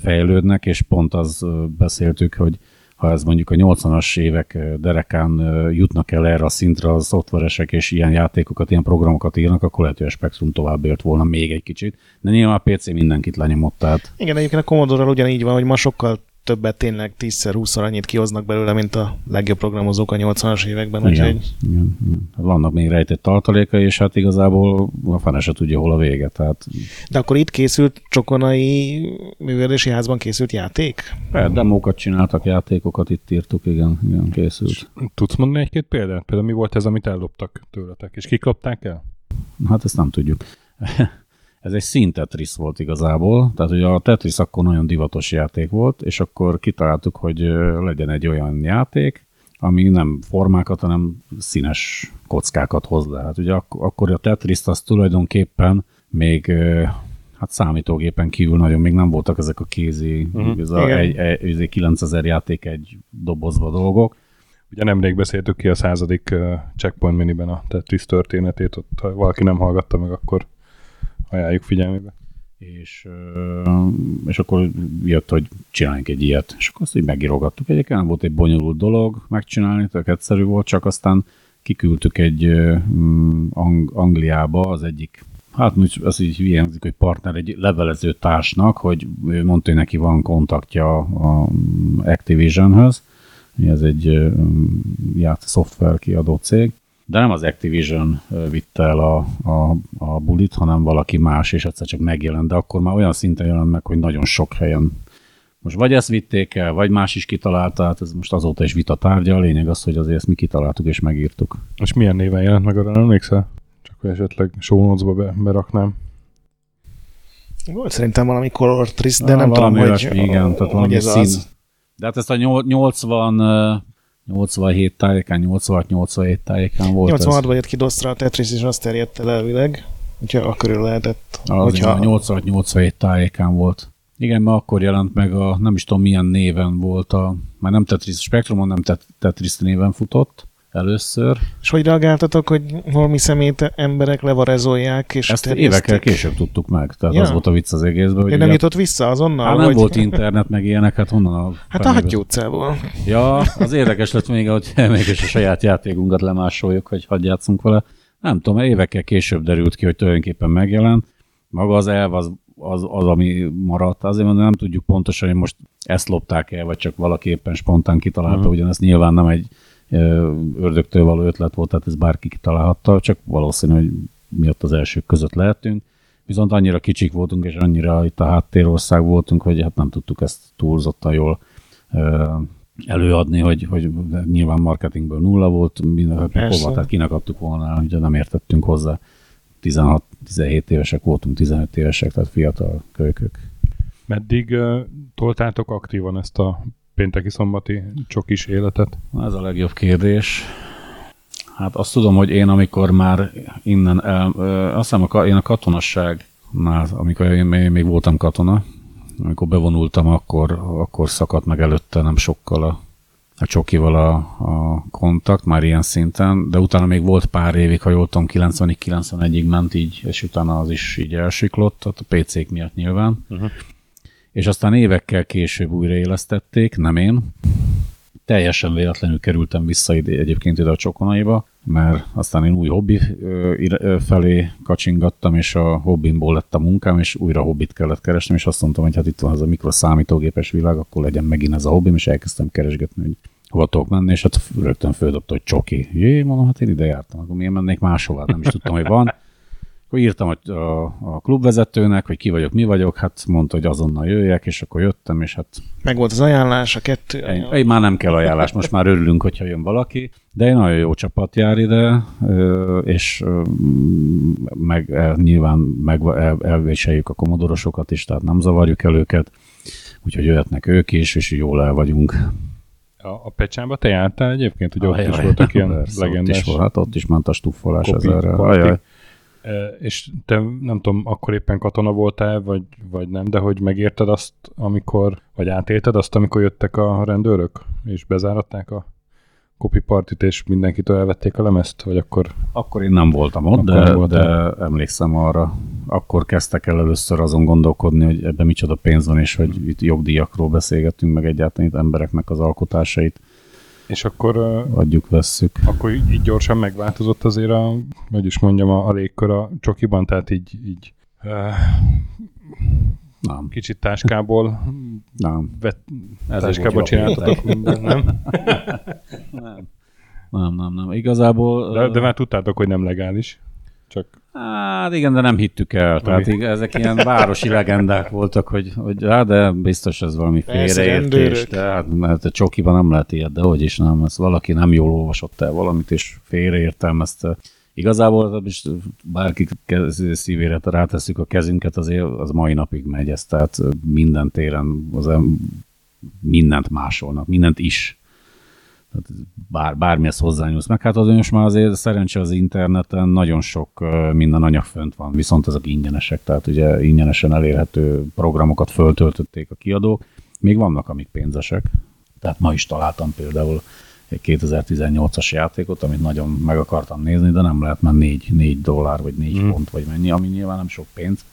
fejlődnek, és pont az beszéltük, hogy ha ez mondjuk a 80-as évek derekán jutnak el erre a szintre a szoftveresek, és ilyen játékokat, ilyen programokat írnak, akkor lehet, hogy a Spectrum tovább volna még egy kicsit. De nyilván a PC mindenkit lenyomott, tehát... Igen, egyébként a Commodore-ral ugyanígy van, hogy ma sokkal többet tényleg 10-20-szor annyit kihoznak belőle, mint a legjobb programozók a 80-as években. Igen, úgyhogy... igen, igen. Vannak még rejtett tartaléka, és hát igazából a fene se tudja, hol a vége. Tehát... De akkor itt készült Csokonai művelési házban készült játék? Hát, demókat csináltak, játékokat itt írtuk, igen, igen készült. Tudsz mondani egy-két példát? Például mi volt ez, amit elloptak tőletek, és kik lopták el? Hát ezt nem tudjuk. Ez egy színtetris volt igazából, tehát ugye a Tetris akkor nagyon divatos játék volt, és akkor kitaláltuk, hogy legyen egy olyan játék, ami nem formákat, hanem színes kockákat hoz le. Hát ugye ak- akkor a Tetris az tulajdonképpen még hát számítógépen kívül nagyon még nem voltak ezek a kézi, uh-huh. ez a, egy, egy, egy 9000 játék egy dobozba dolgok. Ugye nemrég beszéltük ki a századik uh, Checkpoint miniben a Tetris történetét, ott ha valaki nem hallgatta meg, akkor ajánljuk figyelmébe. És, és akkor jött, hogy csináljunk egy ilyet. És akkor azt így megírogattuk. Egyébként volt egy bonyolult dolog megcsinálni, tök egyszerű volt, csak aztán kiküldtük egy mm, Ang- Angliába az egyik Hát az így hiányzik, hogy partner egy levelező társnak, hogy ő mondta, hogy neki van kontaktja a Activisionhöz, ez egy ját, szoftver kiadó cég, de nem az Activision vitte el a, a, a bulit, hanem valaki más, és egyszer csak megjelent, de akkor már olyan szinten jelent meg, hogy nagyon sok helyen most vagy ezt vitték el, vagy más is kitalálta, hát ez most azóta is vita tárgya, a lényeg az, hogy azért ezt mi kitaláltuk és megírtuk. És milyen néven jelent meg, arra nem emlékszel? Csak hogy esetleg show be, beraknám. Volt szerintem valami color trist, de ah, nem tudom, hogy, igen, tehát valami ez szín. Az. De hát ezt a 80 87 tájékán, 86-87 tájékán volt 86-ban jött ki Dostra a Tetris, és azt terjedt el elvileg. Úgyhogy akkor lehetett. Az hogyha... 86-87 tájékán volt. Igen, mert akkor jelent meg a, nem is tudom milyen néven volt a, már nem Tetris, Spectrumon nem Tetris néven futott először. És hogy reagáltatok, hogy holmi szemét emberek levarezolják? És Ezt terjesztik? évekkel később tudtuk meg, tehát ja. az volt a vicc az egészben. Hogy nem jutott vissza azonnal? Hát nem vagy? volt internet, meg ilyenek, hát honnan a... Hát a Hattyú utcából. Ja, az érdekes lett még, hogy mégis a saját játékunkat lemásoljuk, hogy hadd játszunk vele. Nem tudom, évekkel később derült ki, hogy tulajdonképpen megjelent. Maga az elv az, az, az, ami maradt. Azért mondom, nem tudjuk pontosan, hogy most ezt lopták el, vagy csak valaki éppen spontán kitalálta, uh-huh. ugyanezt nyilván nem egy ördögtől való ötlet volt, tehát ez bárki kitalálhatta, csak valószínű, hogy miatt az elsők között lehetünk. Viszont annyira kicsik voltunk, és annyira itt a háttérország voltunk, hogy hát nem tudtuk ezt túlzottan jól előadni, hogy, hogy nyilván marketingből nulla volt, minden hova, tehát kinek adtuk volna, ugye nem értettünk hozzá. 16-17 évesek voltunk, 15 évesek, tehát fiatal kölykök. Meddig uh, toltátok aktívan ezt a pénteki szombati csokis életet? Ez a legjobb kérdés. Hát azt tudom, hogy én amikor már innen el, azt hiszem, én a katonasságnál, amikor én még voltam katona, amikor bevonultam, akkor, akkor szakadt meg előtte nem sokkal a, a csokival a, a kontakt, már ilyen szinten, de utána még volt pár évig, ha jól tudom, 90-91-ig ment így, és utána az is így elsiklott, a PC-k miatt nyilván. Uh-huh. És aztán évekkel később újraélesztették, nem én, teljesen véletlenül kerültem vissza ide, egyébként ide a csokonaiba, mert aztán én új hobbi felé kacsingattam, és a hobbimból lett a munkám, és újra hobbit kellett keresnem, és azt mondtam, hogy hát itt van ez a mikroszámítógépes világ, akkor legyen megint ez a hobbim, és elkezdtem keresgetni, hogy hova tudok menni, és hát rögtön földobta, hogy csoki. Jé, mondom, hát én ide jártam, akkor miért mennék máshova, nem is tudtam, hogy van. Akkor írtam a, a, a klubvezetőnek, hogy ki vagyok, mi vagyok, hát mondta, hogy azonnal jöjjek, és akkor jöttem, és hát... Meg volt az ajánlás, a kettő. Én, én már nem kell ajánlás, most már örülünk, hogyha jön valaki, de egy nagyon jó csapat jár ide, és meg nyilván meg el, elvéseljük a komodorosokat is, tehát nem zavarjuk el őket, úgyhogy jöhetnek ők is, és jól el vagyunk. A, a Pecsámba te jártál egyébként, hogy ott is voltak ilyen legendás... Ott is, volt, hát ott is ment a stuffolás ezerre. És te nem tudom, akkor éppen katona voltál, vagy, vagy nem, de hogy megérted azt, amikor, vagy átélted azt, amikor jöttek a rendőrök, és bezáratták a copy partit, és mindenkitől elvették a lemezt, vagy akkor... Akkor én nem voltam ott, de, nem de emlékszem arra. Akkor kezdtek el először azon gondolkodni, hogy ebben micsoda pénz van, és hogy itt jogdíjakról beszélgetünk, meg egyáltalán itt embereknek az alkotásait és akkor... Adjuk, vesszük. Akkor így, gyorsan megváltozott azért a, hogy is mondjam, a, a légkör a csokiban, tehát így, így uh, nem. Kicsit táskából nem. Vet, táskából csináltatok minden, nem? nem? Nem, nem, nem. Igazából... De, de már tudtátok, hogy nem legális. Csak... Hát igen, de nem hittük el. Tehát így, ezek ilyen városi legendák voltak, hogy, hogy hát de biztos ez valami félreértés. Tehát, mert a csokiban nem lehet ilyet, de hogy is nem. Ez valaki nem jól olvasott el valamit, és félreértelmezte. Igazából is bárki szívére rátesszük a kezünket, azért az mai napig megy ez, tehát minden téren az mindent másolnak, mindent is bár, bármihez hozzányúlsz meg. Hát az most már azért szerencsé az interneten nagyon sok minden anyag fönt van, viszont ezek ingyenesek, tehát ugye ingyenesen elérhető programokat föltöltötték a kiadók. Még vannak, amik pénzesek. Tehát ma is találtam például egy 2018-as játékot, amit nagyon meg akartam nézni, de nem lehet, mert 4, 4 dollár, vagy 4 mm. font, vagy mennyi, ami nyilván nem sok pénz.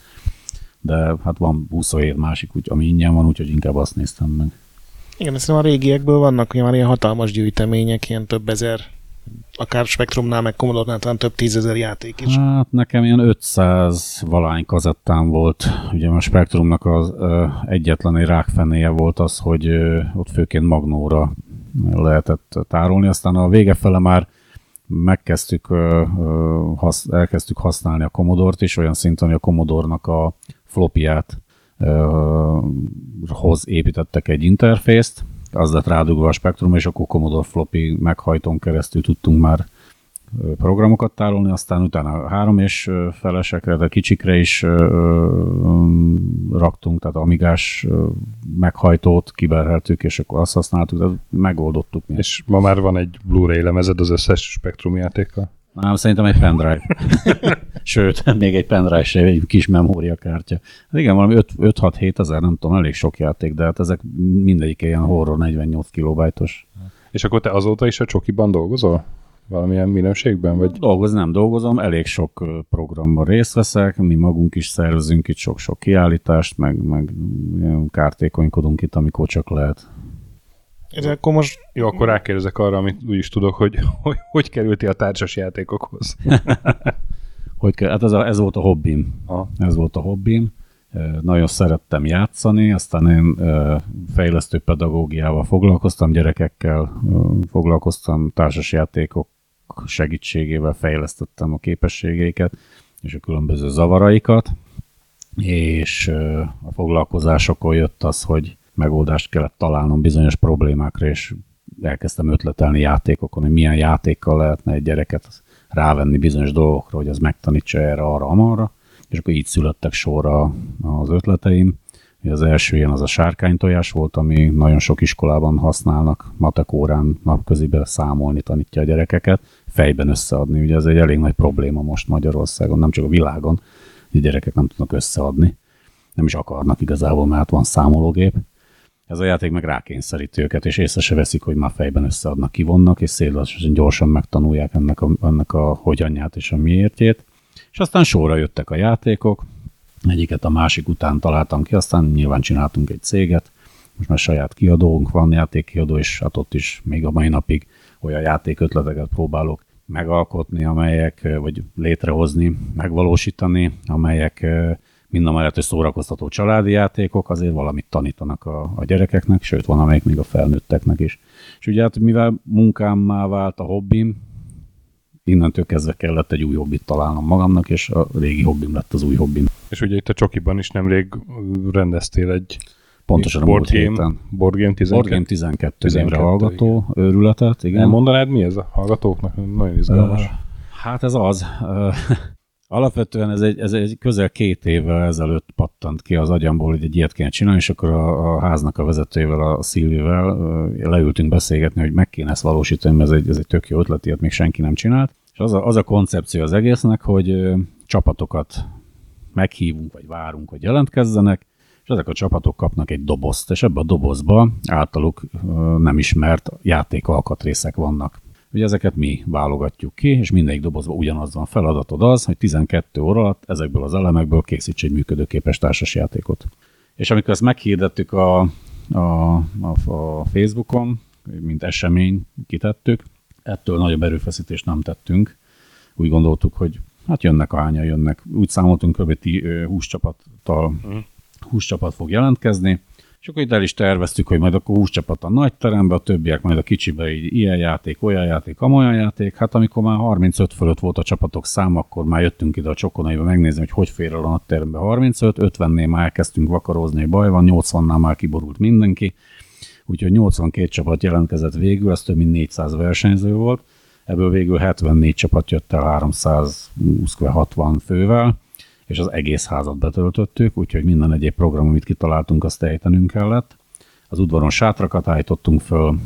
De hát van 27 másik, úgy, ami ingyen van, úgyhogy inkább azt néztem meg. Igen, ezt a régiekből vannak hogy már ilyen hatalmas gyűjtemények, ilyen több ezer, akár Spectrumnál, meg Commodore-nál talán több tízezer játék is. Hát nekem ilyen 500 valány kazettám volt. Ugye a Spectrumnak az ö, egyetlen egy rákfenéje volt az, hogy ö, ott főként Magnóra lehetett tárolni, aztán a vége fele már megkezdtük, ö, hasz, elkezdtük használni a Commodore-t is, olyan szinten, hogy a Commodore-nak a flopját hoz építettek egy interfészt, az lett rádugva a spektrum, és akkor Commodore floppy meghajtón keresztül tudtunk már programokat tárolni, aztán utána három és felesekre, de kicsikre is raktunk, tehát amigás meghajtót kiberheltük, és akkor azt használtuk, de megoldottuk. És ma már van egy Blu-ray lemezed az összes spektrum játékkal? Nem, szerintem egy pendrive. Sőt, még egy pendrive se, egy kis memóriakártya. Hát igen, valami 5-6-7 ezer, nem tudom, elég sok játék, de hát ezek mindegyik ilyen horror 48 kilobajtos. És akkor te azóta is a csokiban dolgozol? Valamilyen minőségben? Vagy? Dolgoz, nem dolgozom, elég sok programban részt veszek, mi magunk is szervezünk itt sok-sok kiállítást, meg, meg kártékonykodunk itt, amikor csak lehet. Ez akkor most... Jó, akkor rákérdezek arra, amit úgy is tudok, hogy hogy, hogy kerülti a társas játékokhoz. hogy kell, hát ez, a, ez volt a hobbim. Ha. Ez volt a hobbim. Nagyon szerettem játszani, aztán én fejlesztő pedagógiával foglalkoztam, gyerekekkel foglalkoztam, társasjátékok segítségével fejlesztettem a képességeiket és a különböző zavaraikat, és a foglalkozásokon jött az, hogy megoldást kellett találnom bizonyos problémákra, és elkezdtem ötletelni játékokon, hogy milyen játékkal lehetne egy gyereket rávenni bizonyos dolgokra, hogy az megtanítsa erre, arra, amarra, és akkor így születtek sorra az ötleteim. Az első ilyen az a sárkánytojás volt, ami nagyon sok iskolában használnak, matek órán napköziben számolni tanítja a gyerekeket, fejben összeadni. Ugye ez egy elég nagy probléma most Magyarországon, nem csak a világon, hogy gyerekek nem tudnak összeadni nem is akarnak igazából, mert van számológép. Ez a játék meg rákényszeríti őket, és észre se veszik, hogy már fejben összeadnak, kivonnak, és széles gyorsan megtanulják ennek a, ennek a hogyanját és a miértjét. És aztán sorra jöttek a játékok, egyiket a másik után találtam ki, aztán nyilván csináltunk egy céget, most már saját kiadónk van, játékkiadó, és hát ott is még a mai napig olyan játékötleteket próbálok megalkotni, amelyek, vagy létrehozni, megvalósítani, amelyek mind a mellett, hogy szórakoztató családi játékok, azért valamit tanítanak a, a gyerekeknek, sőt van amelyik még a felnőtteknek is. És ugye hát mivel munkámmá vált a hobbim, innentől kezdve kellett egy új hobbit találnom magamnak, és a régi hobbim lett az új hobbim. És ugye itt a Csokiban is nemrég rendeztél egy Pontosan board a game, héten. board game 12. Board Game 12, 12 12, névre hallgató igen. őrületet, igen. Elmondanád mi ez a hallgatóknak? Nagyon izgalmas. Ö, Hát ez az. Alapvetően ez egy, ez egy közel két évvel ezelőtt pattant ki az agyamból, hogy egy ilyet kéne csinálni, és akkor a, a háznak a vezetőjével, a Szilvivel leültünk beszélgetni, hogy meg kéne ezt valósítani, mert ez egy, ez egy tök jó ötlet, ilyet még senki nem csinált. És az a, az a koncepció az egésznek, hogy csapatokat meghívunk, vagy várunk, hogy jelentkezzenek, és ezek a csapatok kapnak egy dobozt, és ebbe a dobozba általuk nem ismert játékalkatrészek vannak. Ugye ezeket mi válogatjuk ki, és mindegyik dobozban ugyanaz van. Feladatod az, hogy 12 óra alatt ezekből az elemekből készíts egy működőképes társasjátékot. És amikor ezt meghirdettük a, a, a, a Facebookon, mint esemény kitettük, ettől nagyobb erőfeszítést nem tettünk. Úgy gondoltuk, hogy hát jönnek a hányan, jönnek. Úgy számoltunk, kb. 20 csapattal, 20 csapat fog jelentkezni, és akkor itt el is terveztük, hogy majd akkor 20 csapat a nagy terembe, a többiek majd a kicsibe így ilyen játék, olyan játék, amolyan játék. Hát amikor már 35 fölött volt a csapatok szám, akkor már jöttünk ide a csokonaiba megnézni, hogy hogy fér el a nagy terembe 35, 50-nél már elkezdtünk vakarozni, hogy baj van, 80-nál már kiborult mindenki. Úgyhogy 82 csapat jelentkezett végül, ez több mint 400 versenyző volt. Ebből végül 74 csapat jött el 320-60 fővel és az egész házat betöltöttük, úgyhogy minden egyéb program, amit kitaláltunk, azt ejtenünk kellett. Az udvaron sátrakat állítottunk föl,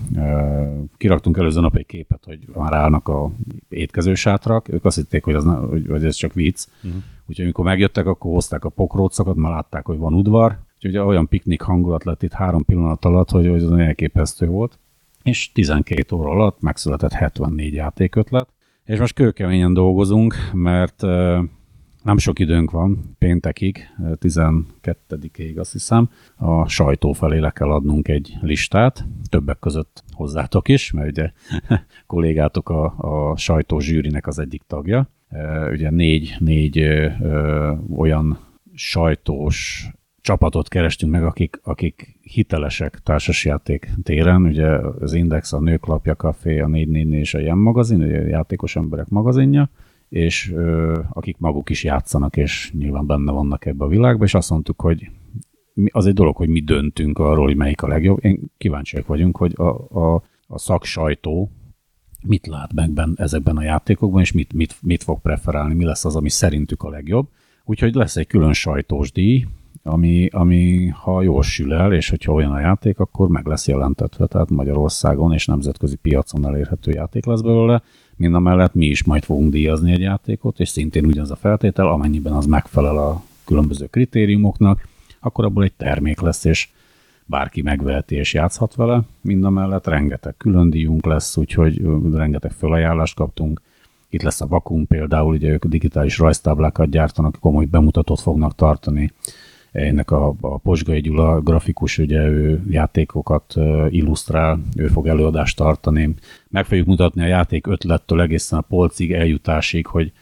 kiraktunk előző nap egy képet, hogy már állnak a étkező sátrak, ők azt hitték, hogy, az ne, hogy, ez csak vicc. Uh-huh. Úgyhogy amikor megjöttek, akkor hozták a pokrócokat, már látták, hogy van udvar, úgyhogy olyan piknik hangulat lett itt három pillanat alatt, hogy, hogy az elképesztő volt. És 12 óra alatt megszületett 74 játékötlet, és most kőkeményen dolgozunk, mert nem sok időnk van, péntekig, 12-ig azt hiszem, a sajtó felé le kell adnunk egy listát, többek között hozzátok is, mert ugye kollégátok a, a sajtó zsűrinek az egyik tagja. Ugye négy, négy ö, ö, olyan sajtós csapatot kerestünk meg, akik, akik hitelesek társasjáték téren, ugye az Index, a Nőklapja Café, a 444 és a Jem magazin, ugye a játékos emberek magazinja, és ö, akik maguk is játszanak, és nyilván benne vannak ebbe a világba, és azt mondtuk, hogy mi, az egy dolog, hogy mi döntünk arról, hogy melyik a legjobb. Én kíváncsiak vagyunk, hogy a, a, a szaksajtó mit lát meg ben, ezekben a játékokban, és mit, mit, mit fog preferálni, mi lesz az, ami szerintük a legjobb. Úgyhogy lesz egy külön sajtós díj, ami, ami ha jól sül el, és hogyha olyan a játék, akkor meg lesz jelentetve, tehát Magyarországon és nemzetközi piacon elérhető játék lesz belőle. Mind a mellett mi is majd fogunk díjazni egy játékot, és szintén ugyanaz a feltétel, amennyiben az megfelel a különböző kritériumoknak, akkor abból egy termék lesz, és bárki megveheti és játszhat vele. Mind a mellett rengeteg külön díjunk lesz, úgyhogy rengeteg felajánlást kaptunk. Itt lesz a Vakum például, ugye ők digitális rajztáblákat gyártanak, komoly bemutatót fognak tartani ennek a, a Posgai Gyula grafikus, ugye ő játékokat illusztrál, ő fog előadást tartani. Meg fogjuk mutatni a játék ötlettől egészen a polcig eljutásig, hogy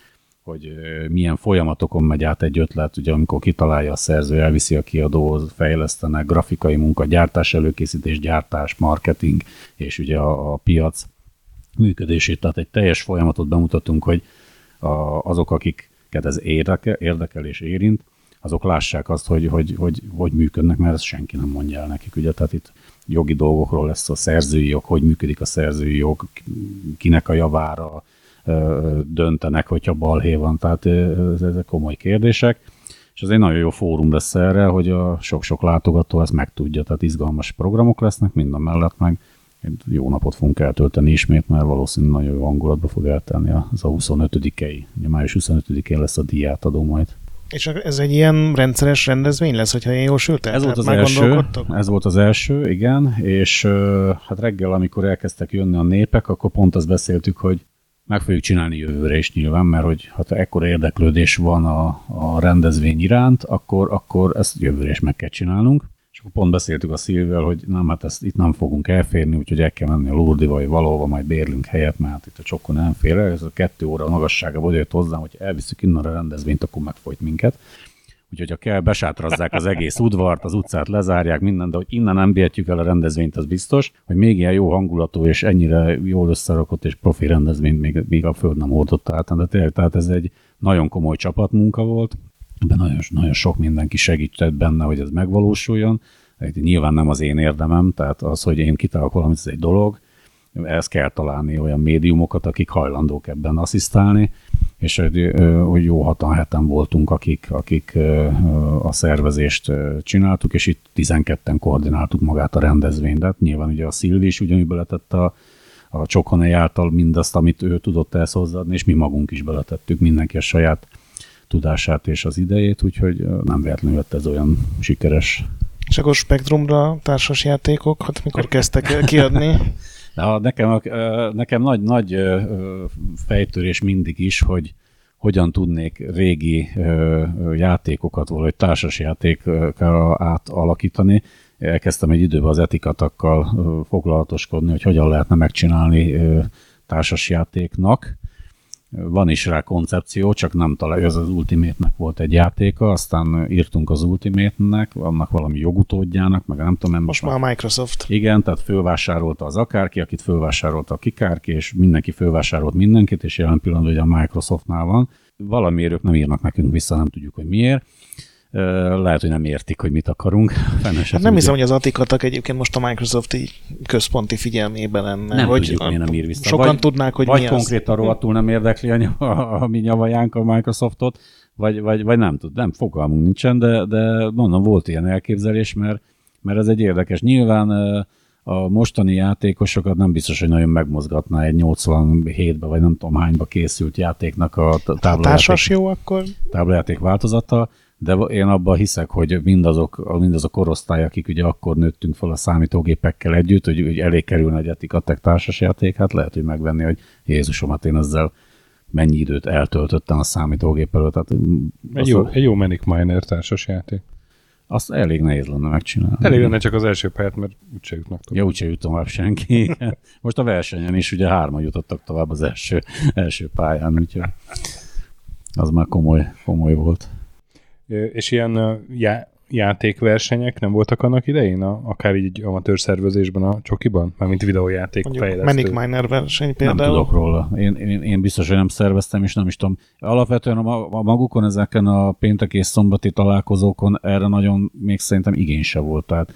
hogy milyen folyamatokon megy át egy ötlet, ugye amikor kitalálja a szerző, elviszi a kiadóhoz, fejlesztenek, grafikai munka, gyártás, előkészítés, gyártás, marketing, és ugye a, a piac működését, tehát egy teljes folyamatot bemutatunk, hogy a, azok, akiket ez érdekel, érdekel és érint, azok lássák azt, hogy hogy, hogy, hogy működnek, mert ezt senki nem mondja el nekik. Ugye? Tehát itt jogi dolgokról lesz a szerzői jog, hogy működik a szerzői jog, kinek a javára döntenek, hogyha balhé van, tehát ezek komoly kérdések. És ez egy nagyon jó fórum lesz erre, hogy a sok-sok látogató ezt megtudja, tehát izgalmas programok lesznek, mind a mellett meg jó napot fogunk eltölteni ismét, mert valószínűleg nagyon jó hangulatba fog eltenni az a 25-i, május 25-én lesz a díjátadó majd. És ez egy ilyen rendszeres rendezvény lesz, hogyha én jól sült Ez volt az első, ez volt az első, igen, és hát reggel, amikor elkezdtek jönni a népek, akkor pont azt beszéltük, hogy meg fogjuk csinálni jövőre is nyilván, mert hogy ha ekkora érdeklődés van a, a rendezvény iránt, akkor, akkor ezt jövőre is meg kell csinálnunk. És pont beszéltük a Szilvel, hogy nem, hát ezt itt nem fogunk elférni, úgyhogy el kell menni a Lurdi vagy valahova, majd bérlünk helyet, mert hát itt a csokon nem fér el. Ez a kettő óra magassága vagy jött hozzám, hogy elviszük innen a rendezvényt, akkor megfojt minket. Úgyhogy ha kell, besátrazzák az egész udvart, az utcát lezárják, minden, de hogy innen nem vihetjük el a rendezvényt, az biztos, hogy még ilyen jó hangulatú és ennyire jól összerakott és profi rendezvényt még, még a Föld nem oldotta át. De tényleg, tehát ez egy nagyon komoly csapatmunka volt, de nagyon, nagyon sok mindenki segített benne, hogy ez megvalósuljon. Nyilván nem az én érdemem, tehát az, hogy én kitalálok valamit, ez egy dolog, ezt kell találni olyan médiumokat, akik hajlandók ebben asszisztálni, és hogy jó hatan heten voltunk, akik, akik a szervezést csináltuk, és itt 12-en koordináltuk magát a rendezvényt. De hát nyilván ugye a Szilvi is ugyanúgy beletett a, a Csokonai által mindazt, amit ő tudott ezt hozzáadni, és mi magunk is beletettük mindenki a saját tudását és az idejét, úgyhogy nem véletlenül lett ez olyan sikeres. És akkor Spektrumra társas játékok, hát mikor kezdtek kiadni? De nekem, nekem nagy, nagy fejtörés mindig is, hogy hogyan tudnék régi játékokat valahogy társasjátékkal átalakítani. Elkezdtem egy időben az etikatakkal foglalatoskodni, hogy hogyan lehetne megcsinálni társasjátéknak van is rá koncepció, csak nem találja, ez az Ultimate-nek volt egy játéka, aztán írtunk az Ultimate-nek, annak valami jogutódjának, meg nem tudom. Most már a Microsoft. Igen, tehát fölvásárolta az akárki, akit fölvásárolta a kikárki, és mindenki fölvásárolt mindenkit, és jelen pillanatban ugye a Microsoftnál van. Valamiért ők nem írnak nekünk vissza, nem tudjuk, hogy miért lehet, hogy nem értik, hogy mit akarunk. Hát nem hiszem, hogy az atikatak egyébként most a Microsoft központi figyelmében lenne. Nem hogy tudjuk, miért nem ír vissza. Sokan vagy, tudnák, hogy vagy mi konkrétan rohadtul nem érdekli a, a, a mi nyavajánk a Microsoftot, vagy, vagy, vagy nem tud, nem fogalmunk nincsen, de, de mondom, volt ilyen elképzelés, mert, mert ez egy érdekes. Nyilván a mostani játékosokat nem biztos, hogy nagyon megmozgatná egy 87-be, vagy nem tudom hányba készült játéknak a táblajáték, jó akkor? táblajáték változata, de én abban hiszek, hogy mindazok, mindazok korosztály, akik ugye akkor nőttünk fel a számítógépekkel együtt, hogy, hogy elég kerülne egy etikatek társasjáték, hát lehet, hogy megvenni, hogy Jézusom, hát én ezzel mennyi időt eltöltöttem a számítógép előtt. Tehát egy, jó, a... egy jó Manic Miner társasjáték. Azt elég nehéz lenne megcsinálni. Elég lenne csak az első pályát, mert úgyse jutnak tovább. Ja, úgyse jut tovább senki. Most a versenyen is ugye hárman jutottak tovább az első, első pályán, úgyhogy az már komoly, komoly volt. És ilyen já- játékversenyek nem voltak annak idején, a, akár így amatőr szervezésben a csokiban? Mármint videójáték Mondjuk fejlesztő. Manic Miner verseny például. Nem tudok róla. Én, én, én biztos, hogy nem szerveztem, és nem is tudom. Alapvetően a, a magukon ezeken a péntek és szombati találkozókon erre nagyon még szerintem igény se volt. Tehát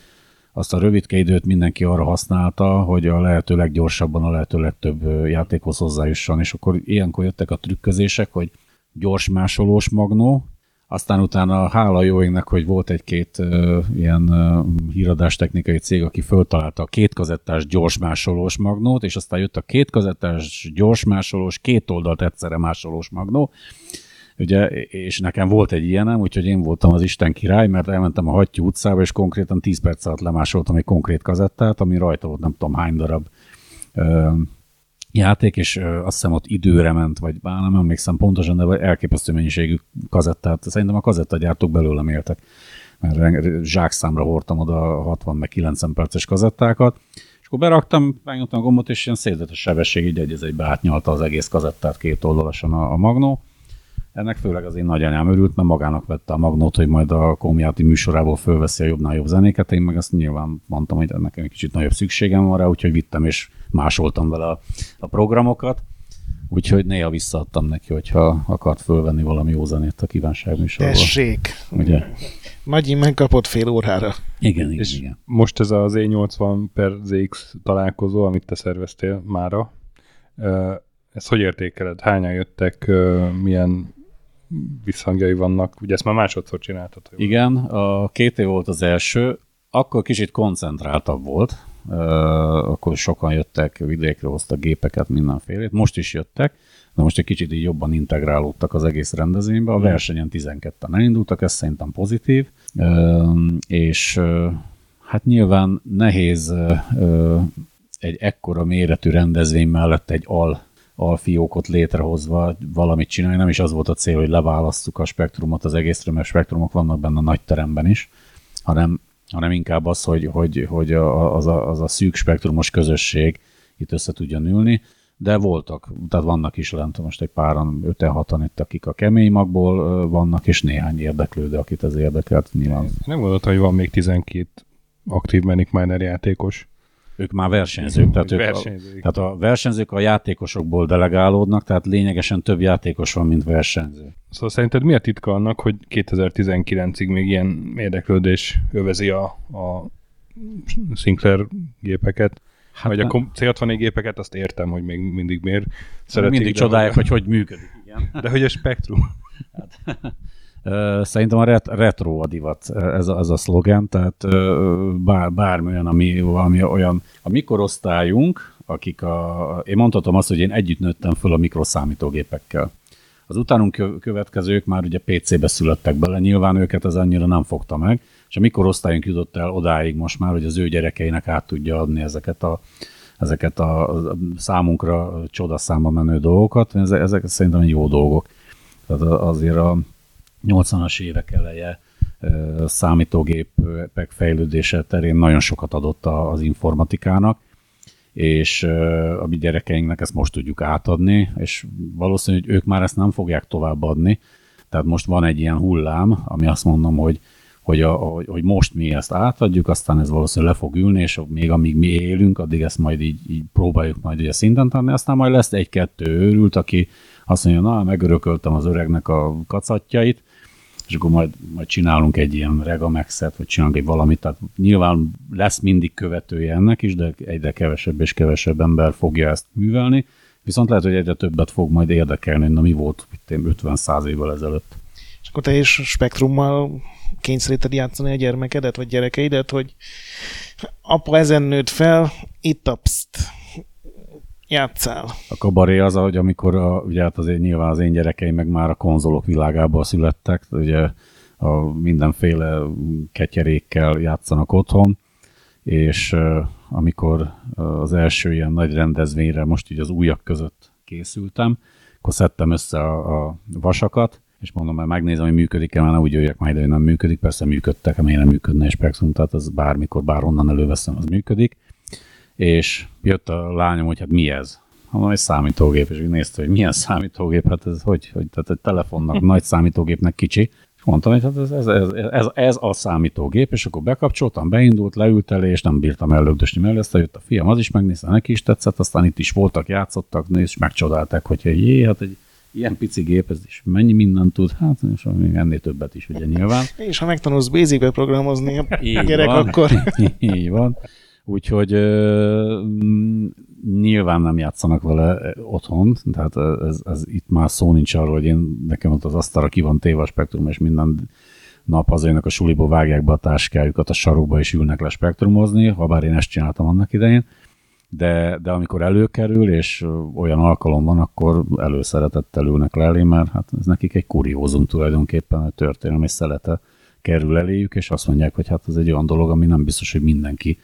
azt a rövidke időt mindenki arra használta, hogy a lehető leggyorsabban a lehető legtöbb játékhoz hozzájusson, és akkor ilyenkor jöttek a trükközések, hogy gyors másolós magnó, aztán utána hála jó égnek, hogy volt egy-két uh, ilyen uh, híradás technikai cég, aki föltalálta a kétkazettás gyorsmásolós magnót, és aztán jött a kétkazettás gyorsmásolós, két oldalt egyszerre másolós magnó. Ugye, és nekem volt egy ilyenem, úgyhogy én voltam az Isten király, mert elmentem a Hattyú utcába, és konkrétan 10 perc alatt lemásoltam egy konkrét kazettát, ami rajta volt nem tudom hány darab játék, és azt hiszem ott időre ment, vagy bár nem emlékszem pontosan, de elképesztő mennyiségű kazettát. Szerintem a kazettagyártók belőlem éltek, mert zsákszámra hordtam oda 60 meg 90 perces kazettákat, és akkor beraktam, megnyomtam a gombot, és ilyen szédletes sebesség így egy, egy átnyalta az egész kazettát két oldalasan a, a magnó. Ennek főleg az én nagyanyám örült, mert magának vette a magnót, hogy majd a komjáti műsorából fölveszi a jobbnál jobb zenéket. Én meg azt nyilván mondtam, hogy nekem egy kicsit nagyobb szükségem van rá, úgyhogy vittem és másoltam vele a, a programokat. Úgyhogy néha visszaadtam neki, hogyha akart fölvenni valami jó zenét a kívánság műsorból. Tessék! Ugye? Nagyi megkapott fél órára. Igen, igen, és igen. Most ez az E80 per ZX találkozó, amit te szerveztél mára, ezt hogy értékeled? Hányan jöttek, milyen visszhangjai vannak. Ugye ezt már másodszor csináltad. Igen, a két év volt az első, akkor kicsit koncentráltabb volt, akkor sokan jöttek vidékre, hoztak gépeket, mindenfélét. Most is jöttek, de most egy kicsit így jobban integrálódtak az egész rendezvénybe. A versenyen 12-en elindultak, ez szerintem pozitív, és hát nyilván nehéz egy ekkora méretű rendezvény mellett egy al alfiókot létrehozva valamit csinálni. Nem is az volt a cél, hogy leválasztjuk a spektrumot az egészről, mert spektrumok vannak benne a nagy teremben is, hanem, hanem inkább az, hogy, hogy, hogy az, a, az a szűk spektrumos közösség itt össze tudjon ülni de voltak, tehát vannak is lent, most egy páran, öten, hatan itt, akik a kemény magból vannak, és néhány érdeklődő, akit ez érdekelt nyilván. Nem gondoltam, hogy van még 12 aktív Manic Miner játékos. Ők már versenyzők, tehát, ők versenyzők. A, tehát a versenyzők a játékosokból delegálódnak, tehát lényegesen több játékos van, mint versenyző. Szóval szerinted mi a titka annak, hogy 2019-ig még ilyen érdeklődés övezi a, a Sinclair gépeket? Hát vagy a C60 gépeket, azt értem, hogy még mindig miért szeretik. Mindig csodálják, hogy hogy működik. Igen. De hogy a spektrum. Hát, Szerintem a ret- retro a divat, ez a, ez a szlogen, tehát bár, bármi olyan, ami valami olyan, a mikorosztályunk, akik a, én mondhatom azt, hogy én együtt nőttem föl a mikroszámítógépekkel. Az utánunk következők már ugye PC-be születtek bele, nyilván őket ez annyira nem fogta meg, és a mikorosztályunk jutott el odáig most már, hogy az ő gyerekeinek át tudja adni ezeket a, ezeket a számunkra csodaszámba menő dolgokat. Ezek, ezek szerintem jó dolgok. Tehát azért a 80-as évek eleje számítógépek fejlődése terén nagyon sokat adott az informatikának, és a mi gyerekeinknek ezt most tudjuk átadni, és valószínű, hogy ők már ezt nem fogják továbbadni. Tehát most van egy ilyen hullám, ami azt mondom, hogy hogy, a, hogy most mi ezt átadjuk, aztán ez valószínűleg le fog ülni, és még amíg mi élünk, addig ezt majd így, így próbáljuk majd ugye szinten tenni, aztán majd lesz egy-kettő őrült, aki azt mondja, na, megörököltem az öregnek a kacatjait, és akkor majd, majd csinálunk egy ilyen regamexet, vagy csinálunk egy valamit, tehát nyilván lesz mindig követője ennek is, de egyre kevesebb és kevesebb ember fogja ezt művelni, viszont lehet, hogy egyre többet fog majd érdekelni, na mi volt 50-100 évvel ezelőtt. És akkor te is spektrummal kényszeríted játszani a gyermekedet, vagy gyerekeidet, hogy apa ezen nőtt fel, itt a pszt, játszál. A kabaré az, hogy amikor a, ugye hát azért nyilván az én gyerekeim meg már a konzolok világából születtek, ugye a mindenféle ketyerékkel játszanak otthon, és amikor az első ilyen nagy rendezvényre most így az újak között készültem, akkor szedtem össze a, a vasakat, és mondom, mert megnézem, hogy működik-e, mert úgy jöjjek majd, hogy nem működik, persze működtek, miért nem működne egy Spectrum, tehát az bármikor, bárhonnan előveszem, az működik. És jött a lányom, hogy hát mi ez? Mondom, egy számítógép, és nézte, hogy milyen számítógép, hát ez hogy, hogy tehát egy telefonnak, nagy számítógépnek kicsi. És mondtam, hogy hát ez, ez, ez, ez, ez a számítógép, és akkor bekapcsoltam, beindult, leült elé, és nem bírtam ellögdösni mellé, aztán jött a fiam, az is megnézte, neki is tetszett, aztán itt is voltak, játszottak, és megcsodálták, hogy jé, hát egy ilyen pici gép, ez is mennyi mindent tud, hát és még ennél többet is ugye nyilván. És ha megtanulsz Basic-be programozni a gyerek, van. akkor... Így van. Úgyhogy uh, nyilván nem játszanak vele otthon, tehát ez, ez itt már szó nincs arról, hogy én nekem ott az asztalra ki van téve a spektrum, és minden nap az a suliba vágják be a táskájukat a sarokba, és ülnek le spektrumozni, ha bár én ezt csináltam annak idején. De, de amikor előkerül, és olyan alkalom van, akkor előszeretettel ülnek le elé, mert hát ez nekik egy kuriózum tulajdonképpen, a történelmi szelete kerül eléjük, és azt mondják, hogy hát ez egy olyan dolog, ami nem biztos, hogy mindenki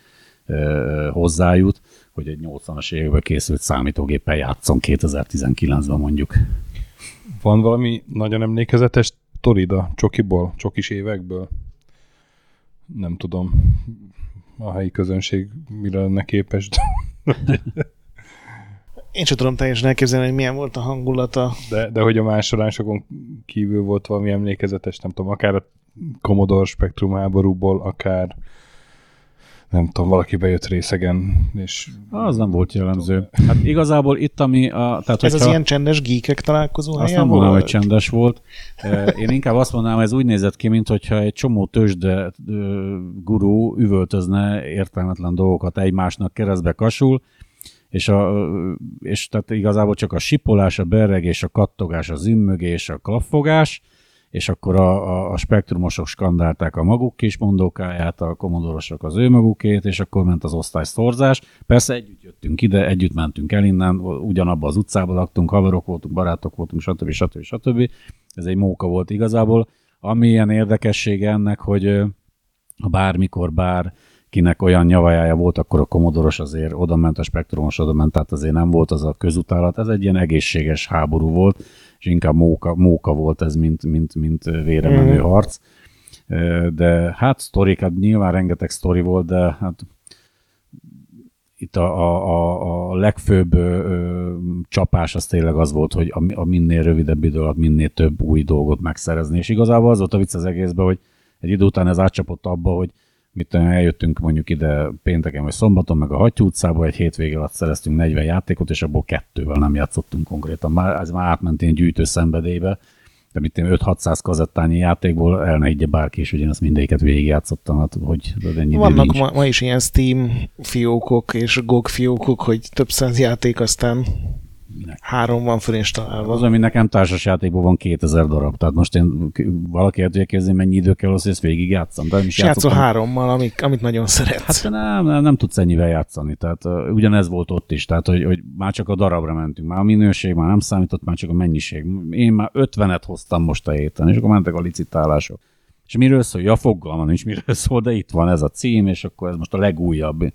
hozzájut, hogy egy 80-as években készült számítógéppel játszon 2019-ben mondjuk. Van valami nagyon emlékezetes Torida csokiból, csokis évekből? Nem tudom, a helyi közönség mire lenne képes. Én sem tudom teljesen elképzelni, hogy milyen volt a hangulata. De, de hogy a másolásokon kívül volt valami emlékezetes, nem tudom, akár a Commodore Spectrum háborúból, akár nem tudom, valaki bejött részegen, és... Az nem volt jellemző. Hát igazából itt, ami... A, tehát, ez az ilyen csendes geekek találkozó Azt nem mondanám, hogy csendes volt. Én inkább azt mondanám, ez úgy nézett ki, mintha egy csomó tőzsde gurú üvöltözne értelmetlen dolgokat egymásnak keresztbe kasul, és, a, és tehát igazából csak a sipolás, a berregés, a kattogás, a zümmögés, a klaffogás, és akkor a, a, a spektrumosok skandálták a maguk kis mondókáját, a komodorosok az ő magukét, és akkor ment az osztályszorzás. Persze együtt jöttünk ide, együtt mentünk el innen, ugyanabba az utcába laktunk, haverok voltunk, barátok voltunk, stb. stb. stb. Ez egy móka volt igazából. Ami ilyen érdekessége ennek, hogy ha bármikor, bár kinek olyan nyavajája volt, akkor a komodoros azért oda ment, a spektrumos oda ment, tehát azért nem volt az a közutálat, ez egy ilyen egészséges háború volt, és inkább móka, móka volt ez, mint, mint, mint vére menő mm. harc. De hát sztorik, hát nyilván rengeteg sztori volt, de hát itt a, a, a legfőbb ö, csapás az tényleg az volt, hogy a, a minél rövidebb idő alatt minél több új dolgot megszerezni. És igazából az volt a vicc az egészben, hogy egy idő után ez átcsapott abba, hogy mit eljöttünk mondjuk ide pénteken vagy szombaton, meg a Hattyú utcába, egy hétvége alatt szereztünk 40 játékot, és abból kettővel nem játszottunk konkrétan. Már, ez már átment ilyen gyűjtő szenvedélybe, de mit 5-600 kazettányi játékból el ne higgye bárki is, hogy én azt mindegyiket végigjátszottam, hát, hogy ennyi Vannak ma, ma, is ilyen Steam fiókok és GOG fiókok, hogy több száz játék, aztán Minek? Három van fölinstalálva. Az, ami nekem társasjátékból van 2000 darab. Tehát most én valaki el tudja kezdeni, mennyi idő kell hogy ezt végig játszom. De és játszol hárommal, amik, amit nagyon szeretsz. Hát nem, nem, nem tudsz ennyivel játszani. Tehát uh, ugyanez volt ott is. Tehát, hogy, hogy már csak a darabra mentünk. Már a minőség már nem számított, már csak a mennyiség. Én már 50-et hoztam most a héten, és akkor mentek a licitálások. És miről szól? Ja, fogalmam nincs miről szól, de itt van ez a cím, és akkor ez most a legújabb.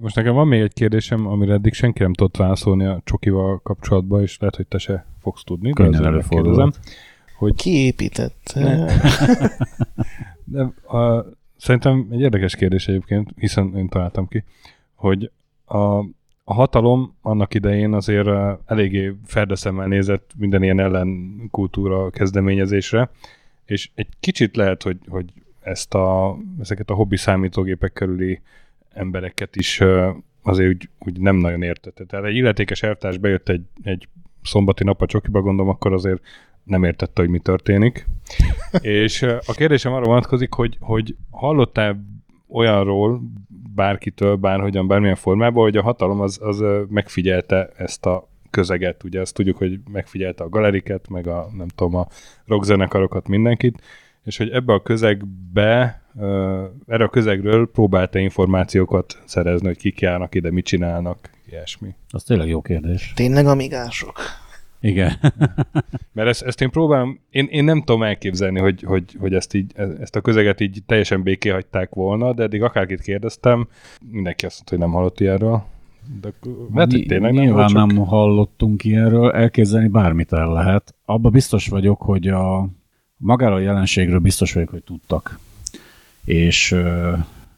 Most nekem van még egy kérdésem, amire eddig senki nem tudott válaszolni a csokival kapcsolatban, és lehet, hogy te se fogsz tudni. Könnyen előfordulom. Hogy... Ki épített? De, a, szerintem egy érdekes kérdés egyébként, hiszen én találtam ki, hogy a, a hatalom annak idején azért eléggé ferdeszemmel nézett minden ilyen ellenkultúra kezdeményezésre, és egy kicsit lehet, hogy, hogy ezt a, ezeket a hobbi számítógépek körüli embereket is azért úgy, úgy nem nagyon értette. Tehát egy illetékes elvtárs bejött egy, egy szombati nap a csokiba, gondolom, akkor azért nem értette, hogy mi történik. és a kérdésem arra vonatkozik, hogy, hogy hallottál olyanról bárkitől, bárhogyan, bármilyen formában, hogy a hatalom az, az megfigyelte ezt a közeget, ugye azt tudjuk, hogy megfigyelte a galeriket, meg a nem tudom, a rockzenekarokat, mindenkit, és hogy ebbe a közegbe, erre a közegről próbálta információkat szerezni, hogy kik járnak ide, mit csinálnak, ilyesmi. Az tényleg jó kérdés. Tényleg amigások? Igen. Mert ezt, ezt én próbálom, én, én nem tudom elképzelni, hogy, hogy, hogy ezt, így, ezt a közeget így teljesen béké hagyták volna, de eddig akárkit kérdeztem, mindenki azt mondta, hogy nem hallott ilyenről. De mert Ny- tényleg nem Nyilván csak... nem hallottunk ilyenről, elképzelni bármit el lehet. Abba biztos vagyok, hogy a magáról a jelenségről biztos vagyok, hogy tudtak. És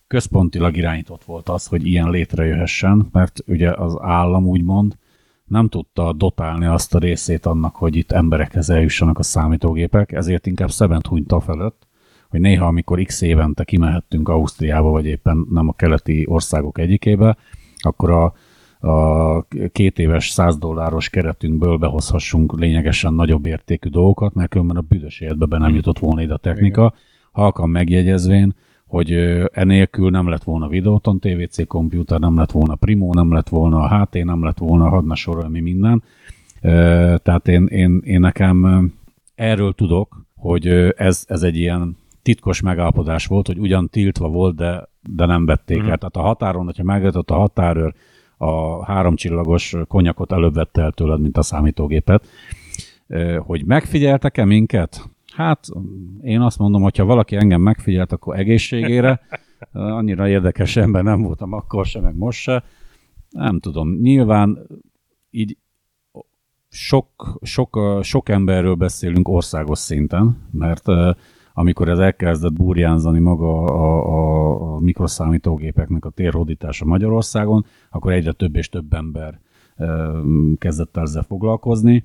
központilag irányított volt az, hogy ilyen létrejöhessen, mert ugye az állam úgymond nem tudta dotálni azt a részét annak, hogy itt emberekhez eljussanak a számítógépek, ezért inkább szebent hunyta felett, hogy néha, amikor x évente kimehettünk Ausztriába, vagy éppen nem a keleti országok egyikébe, akkor a a két éves 100 dolláros keretünkből behozhassunk lényegesen nagyobb értékű dolgokat, mert különben a büdös életbe be nem jutott volna ide a technika. Halkan megjegyezvén, hogy enélkül nem lett volna Videoton TVC komputer, nem lett volna Primo, nem lett volna a HT, nem lett volna hadna sorolni minden. Tehát én, én, én nekem erről tudok, hogy ez, ez egy ilyen titkos megállapodás volt, hogy ugyan tiltva volt, de, de nem vették mm. el. Tehát a határon, hogyha megvetett a határőr, a háromcsillagos konyakot előbb vette el tőled, mint a számítógépet. Hogy megfigyeltek-e minket? Hát én azt mondom, hogyha valaki engem megfigyelt, akkor egészségére. Annyira érdekes ember nem voltam akkor se, meg most se. Nem tudom. Nyilván így sok, sok, sok emberről beszélünk országos szinten, mert amikor ez elkezdett burjánzani maga a, a, a mikroszámítógépeknek a térhódítása Magyarországon, akkor egyre több és több ember kezdett ezzel foglalkozni.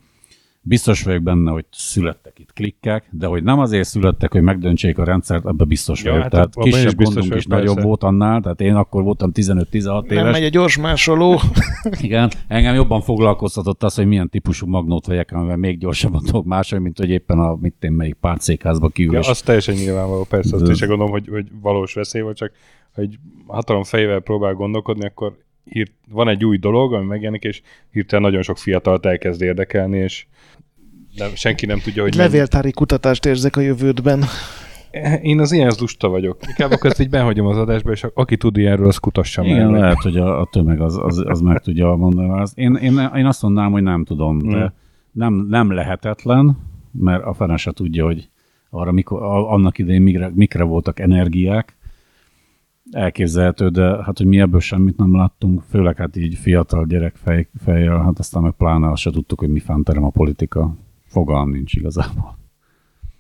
Biztos vagyok benne, hogy születtek itt klikkek, de hogy nem azért születtek, hogy megdöntsék a rendszert, ebben biztos ja, vagyok. Hát tehát kisebb is gondunk is nagyobb volt annál, tehát én akkor voltam 15-16 éves. Nem megy a gyors másoló. Igen, engem jobban foglalkoztatott az, hogy milyen típusú magnót vegyek, amivel még gyorsabban tudok másolni, mint hogy éppen a mit én melyik pártszékházba kívül. Ja, az teljesen nyilvánvaló, persze, azt is gondolom, hogy, hogy valós veszély volt, csak hogy hatalom fejével próbál gondolkodni, akkor hírt, van egy új dolog, ami megjelenik, és hirtelen nagyon sok fiatalt elkezd érdekelni, és nem, senki nem tudja, hogy Egy mennyi- levéltári kutatást érzek a jövődben. Én az ilyenhez lusta vagyok. Inkább akkor ezt így behagyom az adásba, és aki tud ilyenről, az kutassa Igen, meg. lehet, hogy a, a tömeg az, az, az meg tudja mondani a választ. Én, én, én azt mondanám, hogy nem tudom, de Mm. nem, nem lehetetlen, mert a fene se tudja, hogy arra mikor, annak idején mikre, mikre voltak energiák. Elképzelhető, de hát, hogy mi ebből semmit nem láttunk, főleg hát így fiatal gyerek fej, fejjel, hát aztán meg pláne azt se tudtuk, hogy mi fánterem a politika. Fogalm nincs igazából.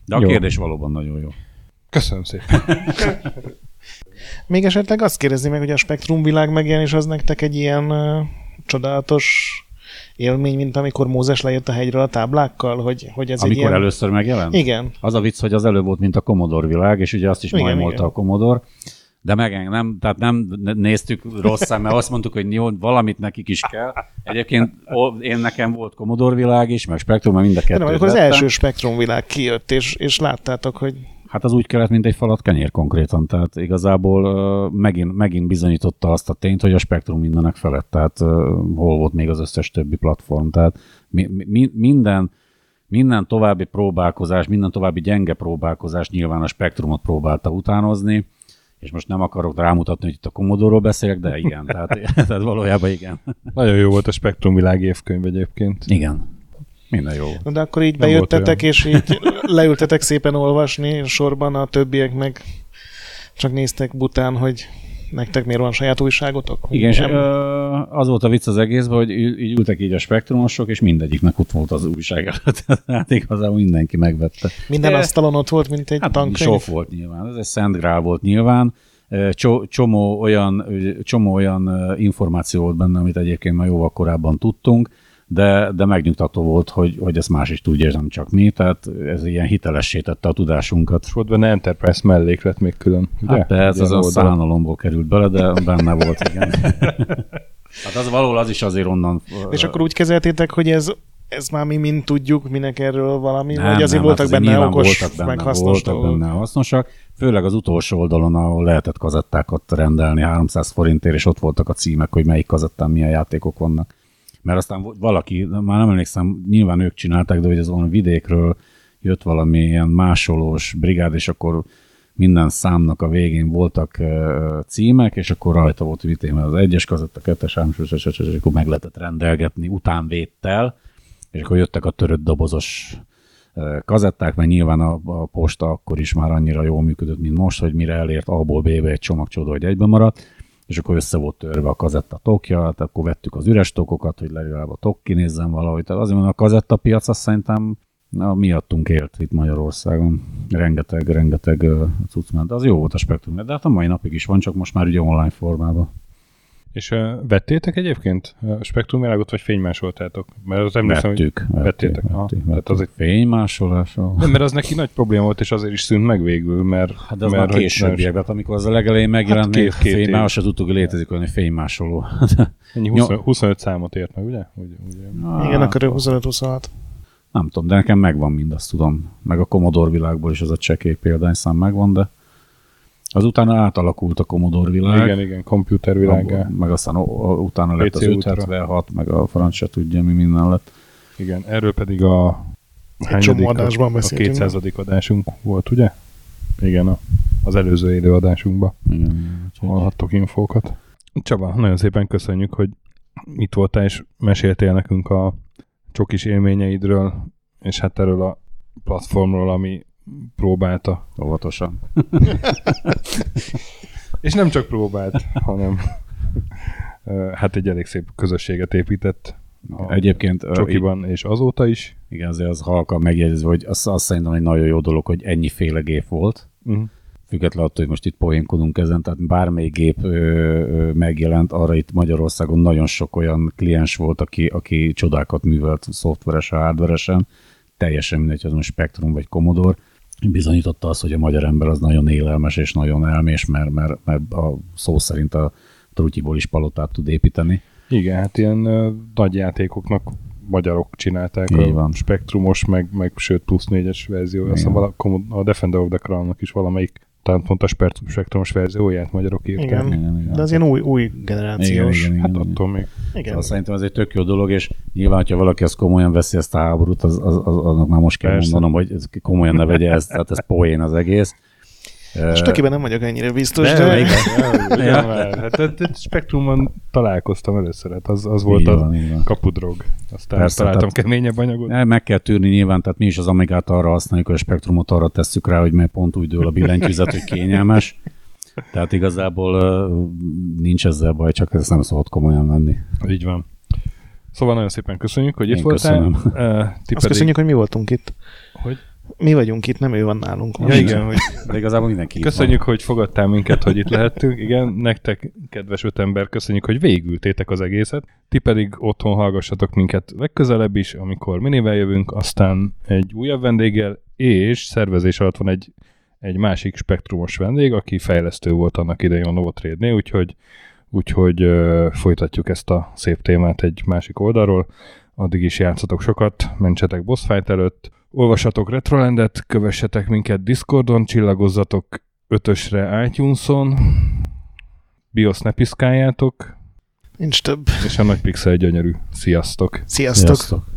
De a Jó. kérdés valóban nagyon jó. Köszönöm szépen. Még esetleg azt kérdezni meg, hogy a Spektrum világ megjelenés az nektek egy ilyen uh, csodálatos élmény, mint amikor Mózes lejött a hegyről a táblákkal, hogy, hogy ez Amikor egy ilyen... először megjelent? Igen. Az a vicc, hogy az előbb volt, mint a Commodore világ, és ugye azt is Igen, majmolta igen. a Commodore, de meg nem, tehát nem néztük rossz szemmel, azt mondtuk, hogy jó, valamit nekik is kell. Egyébként én nekem volt Commodore világ is, meg Spectrum, meg mind a De nem, kettőt amikor az első Spektrum világ kijött, és, és láttátok, hogy Hát az úgy kellett, mint egy falat kenyér konkrétan, tehát igazából uh, megint, megint bizonyította azt a tényt, hogy a spektrum mindenek felett, tehát uh, hol volt még az összes többi platform, tehát mi, mi, minden, minden további próbálkozás, minden további gyenge próbálkozás nyilván a spektrumot próbálta utánozni, és most nem akarok rámutatni, hogy itt a Commodore-ról beszélek, de igen, tehát, tehát valójában igen. Nagyon jó volt a Spektrum világ évkönyv egyébként. Igen. Minden jó. de akkor így Nem bejöttetek, és így leültetek szépen olvasni sorban, a többiek meg csak néztek bután, hogy nektek miért van saját újságotok? Igen, és az volt a vicc az egészben, hogy így ültek így a spektrumosok, és mindegyiknek ott volt az újság előtt. Hát igazából mindenki megvette. Minden de- asztalon ott volt, mint egy Hát tankönyv. sok volt nyilván, ez egy Szent Grál volt nyilván. Csomó olyan, csomó olyan információ volt benne, amit egyébként már jóval korábban tudtunk, de, de megnyugtató volt, hogy, hogy ezt más is tudja, és nem csak mi, tehát ez ilyen hitelessé tette a tudásunkat. És volt benne Enterprise melléklet még külön. Ugye? Hát persze, az Ugye a oldalon. szánalomból került bele, de benne volt, igen. Hát az valahol az is azért onnan... És akkor úgy kezeltétek, hogy ez, ez már mi mind tudjuk, minek erről valami, Nem, vagy azért nem, voltak hát azért benne okos, voltak benne, meg hasznos voltak dolgok. benne hasznosak, főleg az utolsó oldalon, ahol lehetett kazettákat rendelni 300 forintért, és ott voltak a címek, hogy melyik kazettán milyen játékok vannak. Mert aztán valaki, már nem emlékszem, nyilván ők csinálták, de hogy ez valami vidékről jött valami ilyen másolós brigád, és akkor minden számnak a végén voltak címek, és akkor rajta volt, én, az egyes kazetta, kettes, hármas, és, akkor meg lehetett rendelgetni utánvéttel, és akkor jöttek a törött dobozos kazetták, mert nyilván a, a posta akkor is már annyira jól működött, mint most, hogy mire elért A-ból B-be egy csomag csoda, hogy egyben maradt, és akkor össze volt törve a kazetta tokja, tehát akkor vettük az üres tokokat, hogy legalább a tok kinézzen valahogy. Tehát azért mondom, a kazetta piac azt szerintem na, miattunk élt itt Magyarországon. Rengeteg, rengeteg ö, cucc ment. Az jó volt a spektrum, de hát a mai napig is van, csak most már ugye online formában. És uh, vettétek egyébként a Spektrum világot, vagy fénymásoltátok? Mert az emlékszem, hogy Vettük, vettük, vettétek. Aha. vettük, Tehát vettük. az egy Fénymásolással. Nem, mert az neki nagy probléma volt, és azért is szűnt meg végül, mert... Hát de az mert már hogy későbbiekben, amikor az a legelején megjelent, Hát hát két- két, két fény, év. már azt se tudtuk, hogy létezik olyan, hogy fénymásoló. Ennyi 20, 25 számot ért meg, ugye? ugye, ugye. Igen, akkor 25-26. Nem tudom, de nekem megvan mind, azt tudom. Meg a Commodore világból is az a csekély példányszám megvan, de azután átalakult a Commodore világ. Igen, igen, komputervilágá. Abból- Meg aztán utána lett PC az Ultra. 576, meg a franc se tudja, mi minden lett. Igen, erről pedig a csomó adásban a beszéltünk. 200. adásunk volt, ugye? Igen, a, az előző élő adásunkban Igen, hallhattok infókat. Csaba, nagyon szépen köszönjük, hogy itt voltál, és meséltél nekünk a csokis élményeidről, és hát erről a platformról, ami próbálta. Óvatosan. És nem csak próbált, hanem hát egy elég szép közösséget épített a Egyébként csokiban, és azóta is. igen, azért az halkan megjegyezve, hogy azt, azt szerintem egy nagyon jó dolog, hogy ennyiféle gép volt. Uh-huh. függetlenül attól, hogy most itt poénkodunk ezen, tehát bármely gép ö, ö, megjelent, arra itt Magyarországon nagyon sok olyan kliens volt, aki, aki csodákat művelt szoftveresen, hardveresen, teljesen mindegy, az most Spectrum vagy Commodore, bizonyította azt, hogy a magyar ember az nagyon élelmes és nagyon elmés, mert, mert, mert a szó szerint a trutyiból is palotát tud építeni. Igen, hát ilyen ö, nagy játékoknak magyarok csinálták Így a van. spektrumos, meg, meg sőt plusz négyes verzió. Azt hiszem Igen. vala- Commod- a Defender of the Crown-nak is valamelyik talán pont a spek- spektrumos verzióját magyarok írták. Igen. Igen, igen. De az ilyen új, új generációs. igen, igen, Hát igen, attól még. Igen. Szóval szerintem ez egy tök jó dolog, és nyilván, ha valaki ezt komolyan veszi ezt a háborút, az, az, az, annak már most kell Persze. mondanom, hogy ez komolyan ne vegye ezt, tehát ez poén az egész. És tökében nem vagyok ennyire biztos, De, de, de igen. Ja. Hát, hát, hát Spektrumon találkoztam először, hát az, az volt a van, van. kapudrog. Aztán Persze, találtam tehát- keményebb anyagot. Ne, Meg kell tűrni nyilván, tehát mi is az Amigát arra használjuk, hogy a spektrumot arra tesszük rá, hogy mert pont úgy dől a billentyűzet, hogy kényelmes. Tehát igazából nincs ezzel baj, csak ezt nem szabad komolyan venni. Így van. Szóval nagyon szépen köszönjük, hogy itt Én voltál. köszönöm. Uh, ti azt köszönjük, hogy mi voltunk itt. Hogy? Mi vagyunk itt, nem ő van nálunk. Ja, igen, hogy De igazából mindenki itt köszönjük, hogy fogadtál minket, hogy itt lehettünk. Igen, nektek, kedves öt ember, köszönjük, hogy végültétek az egészet. Ti pedig otthon hallgassatok minket legközelebb is, amikor minivel jövünk, aztán egy újabb vendéggel, és szervezés alatt van egy, egy másik spektrumos vendég, aki fejlesztő volt annak idején a Novotrade-nél, úgyhogy, úgyhogy ö, folytatjuk ezt a szép témát egy másik oldalról. Addig is játszatok sokat, mentsetek boss fight előtt, olvassatok Retrolandet, kövessetek minket Discordon, csillagozzatok ötösre iTunes-on, BIOS ne piszkáljátok, Nincs több. és a nagy pixel gyönyörű. Sziasztok! Sziasztok. Sziasztok.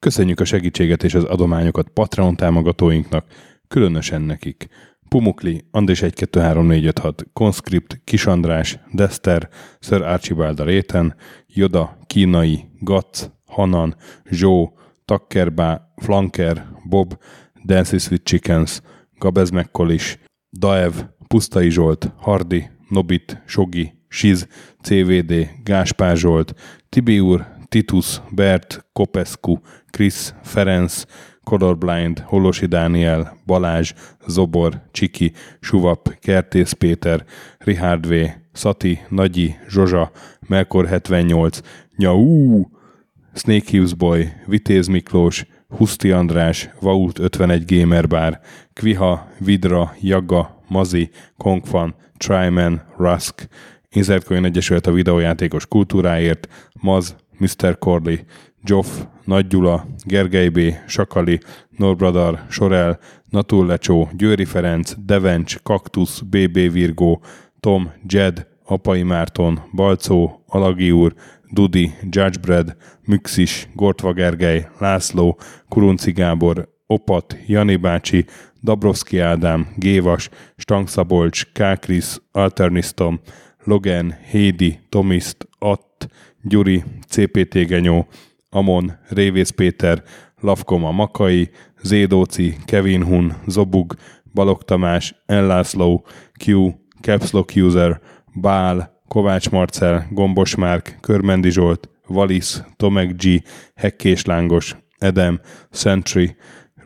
Köszönjük a segítséget és az adományokat Patreon támogatóinknak, különösen nekik. Pumukli, Andris 1 2 3 4 5 6, Conscript, Kis András, Dester, Sir Archibald Réten, Joda, Kínai, Gac, Hanan, Zsó, Takkerbá, Flanker, Bob, Dances with Chickens, Gabez Mekkolis, Daev, Pusztai Zsolt, Hardi, Nobit, Sogi, Siz, CVD, Gáspár Zsolt, Tibi úr, Titus, Bert, Kopescu, Krisz, Ferenc, Colorblind, Holosi Dániel, Balázs, Zobor, Csiki, Suvap, Kertész Péter, Richard V, Szati, Nagyi, Zsozsa, Melkor 78, Nyau, Snake Hughes Boy, Vitéz Miklós, Huszti András, Vault 51 Gamer Bar, Kviha, Vidra, Jaga, Mazi, Kongfan, Tryman, Rusk, Inzertcoin Egyesület a videójátékos kultúráért, Maz, Mr. Corley, Joff, Nagy Gyula, Gergely B., Sakali, Norbradar, Sorel, Naturlecsó, Győri Ferenc, Devencs, Kaktusz, BB Virgó, Tom, Jed, Apai Márton, Balcó, Alagi úr, Dudi, Judgebred, Müxis, Gortva Gergely, László, Kurunci Gábor, Opat, Jani bácsi, Dabrowski Ádám, Gévas, Stangszabolcs, Kákris, Alternisztom, Logan, Hédi, Tomiszt, Att, Gyuri, CPT Genyó, Amon, Révész Péter, Lavkoma Makai, Zédóci, Kevin Hun, Zobug, Balog Tamás, Ellászló, Q, Capslock User, Bál, Kovács Marcel, Gombos Márk, Körmendi Zsolt, Valisz, Tomek G, Hekkés Lángos, Edem, Sentry,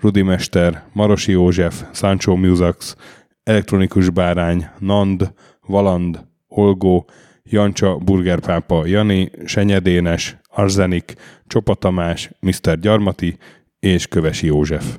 Rudimester, Marosi József, Sancho Musax, Elektronikus Bárány, Nand, Valand, Olgó, Jancsa, Burgerpápa, Jani, Senyedénes, Arzenik, Csopa Tamás, Mr. Gyarmati és Kövesi József.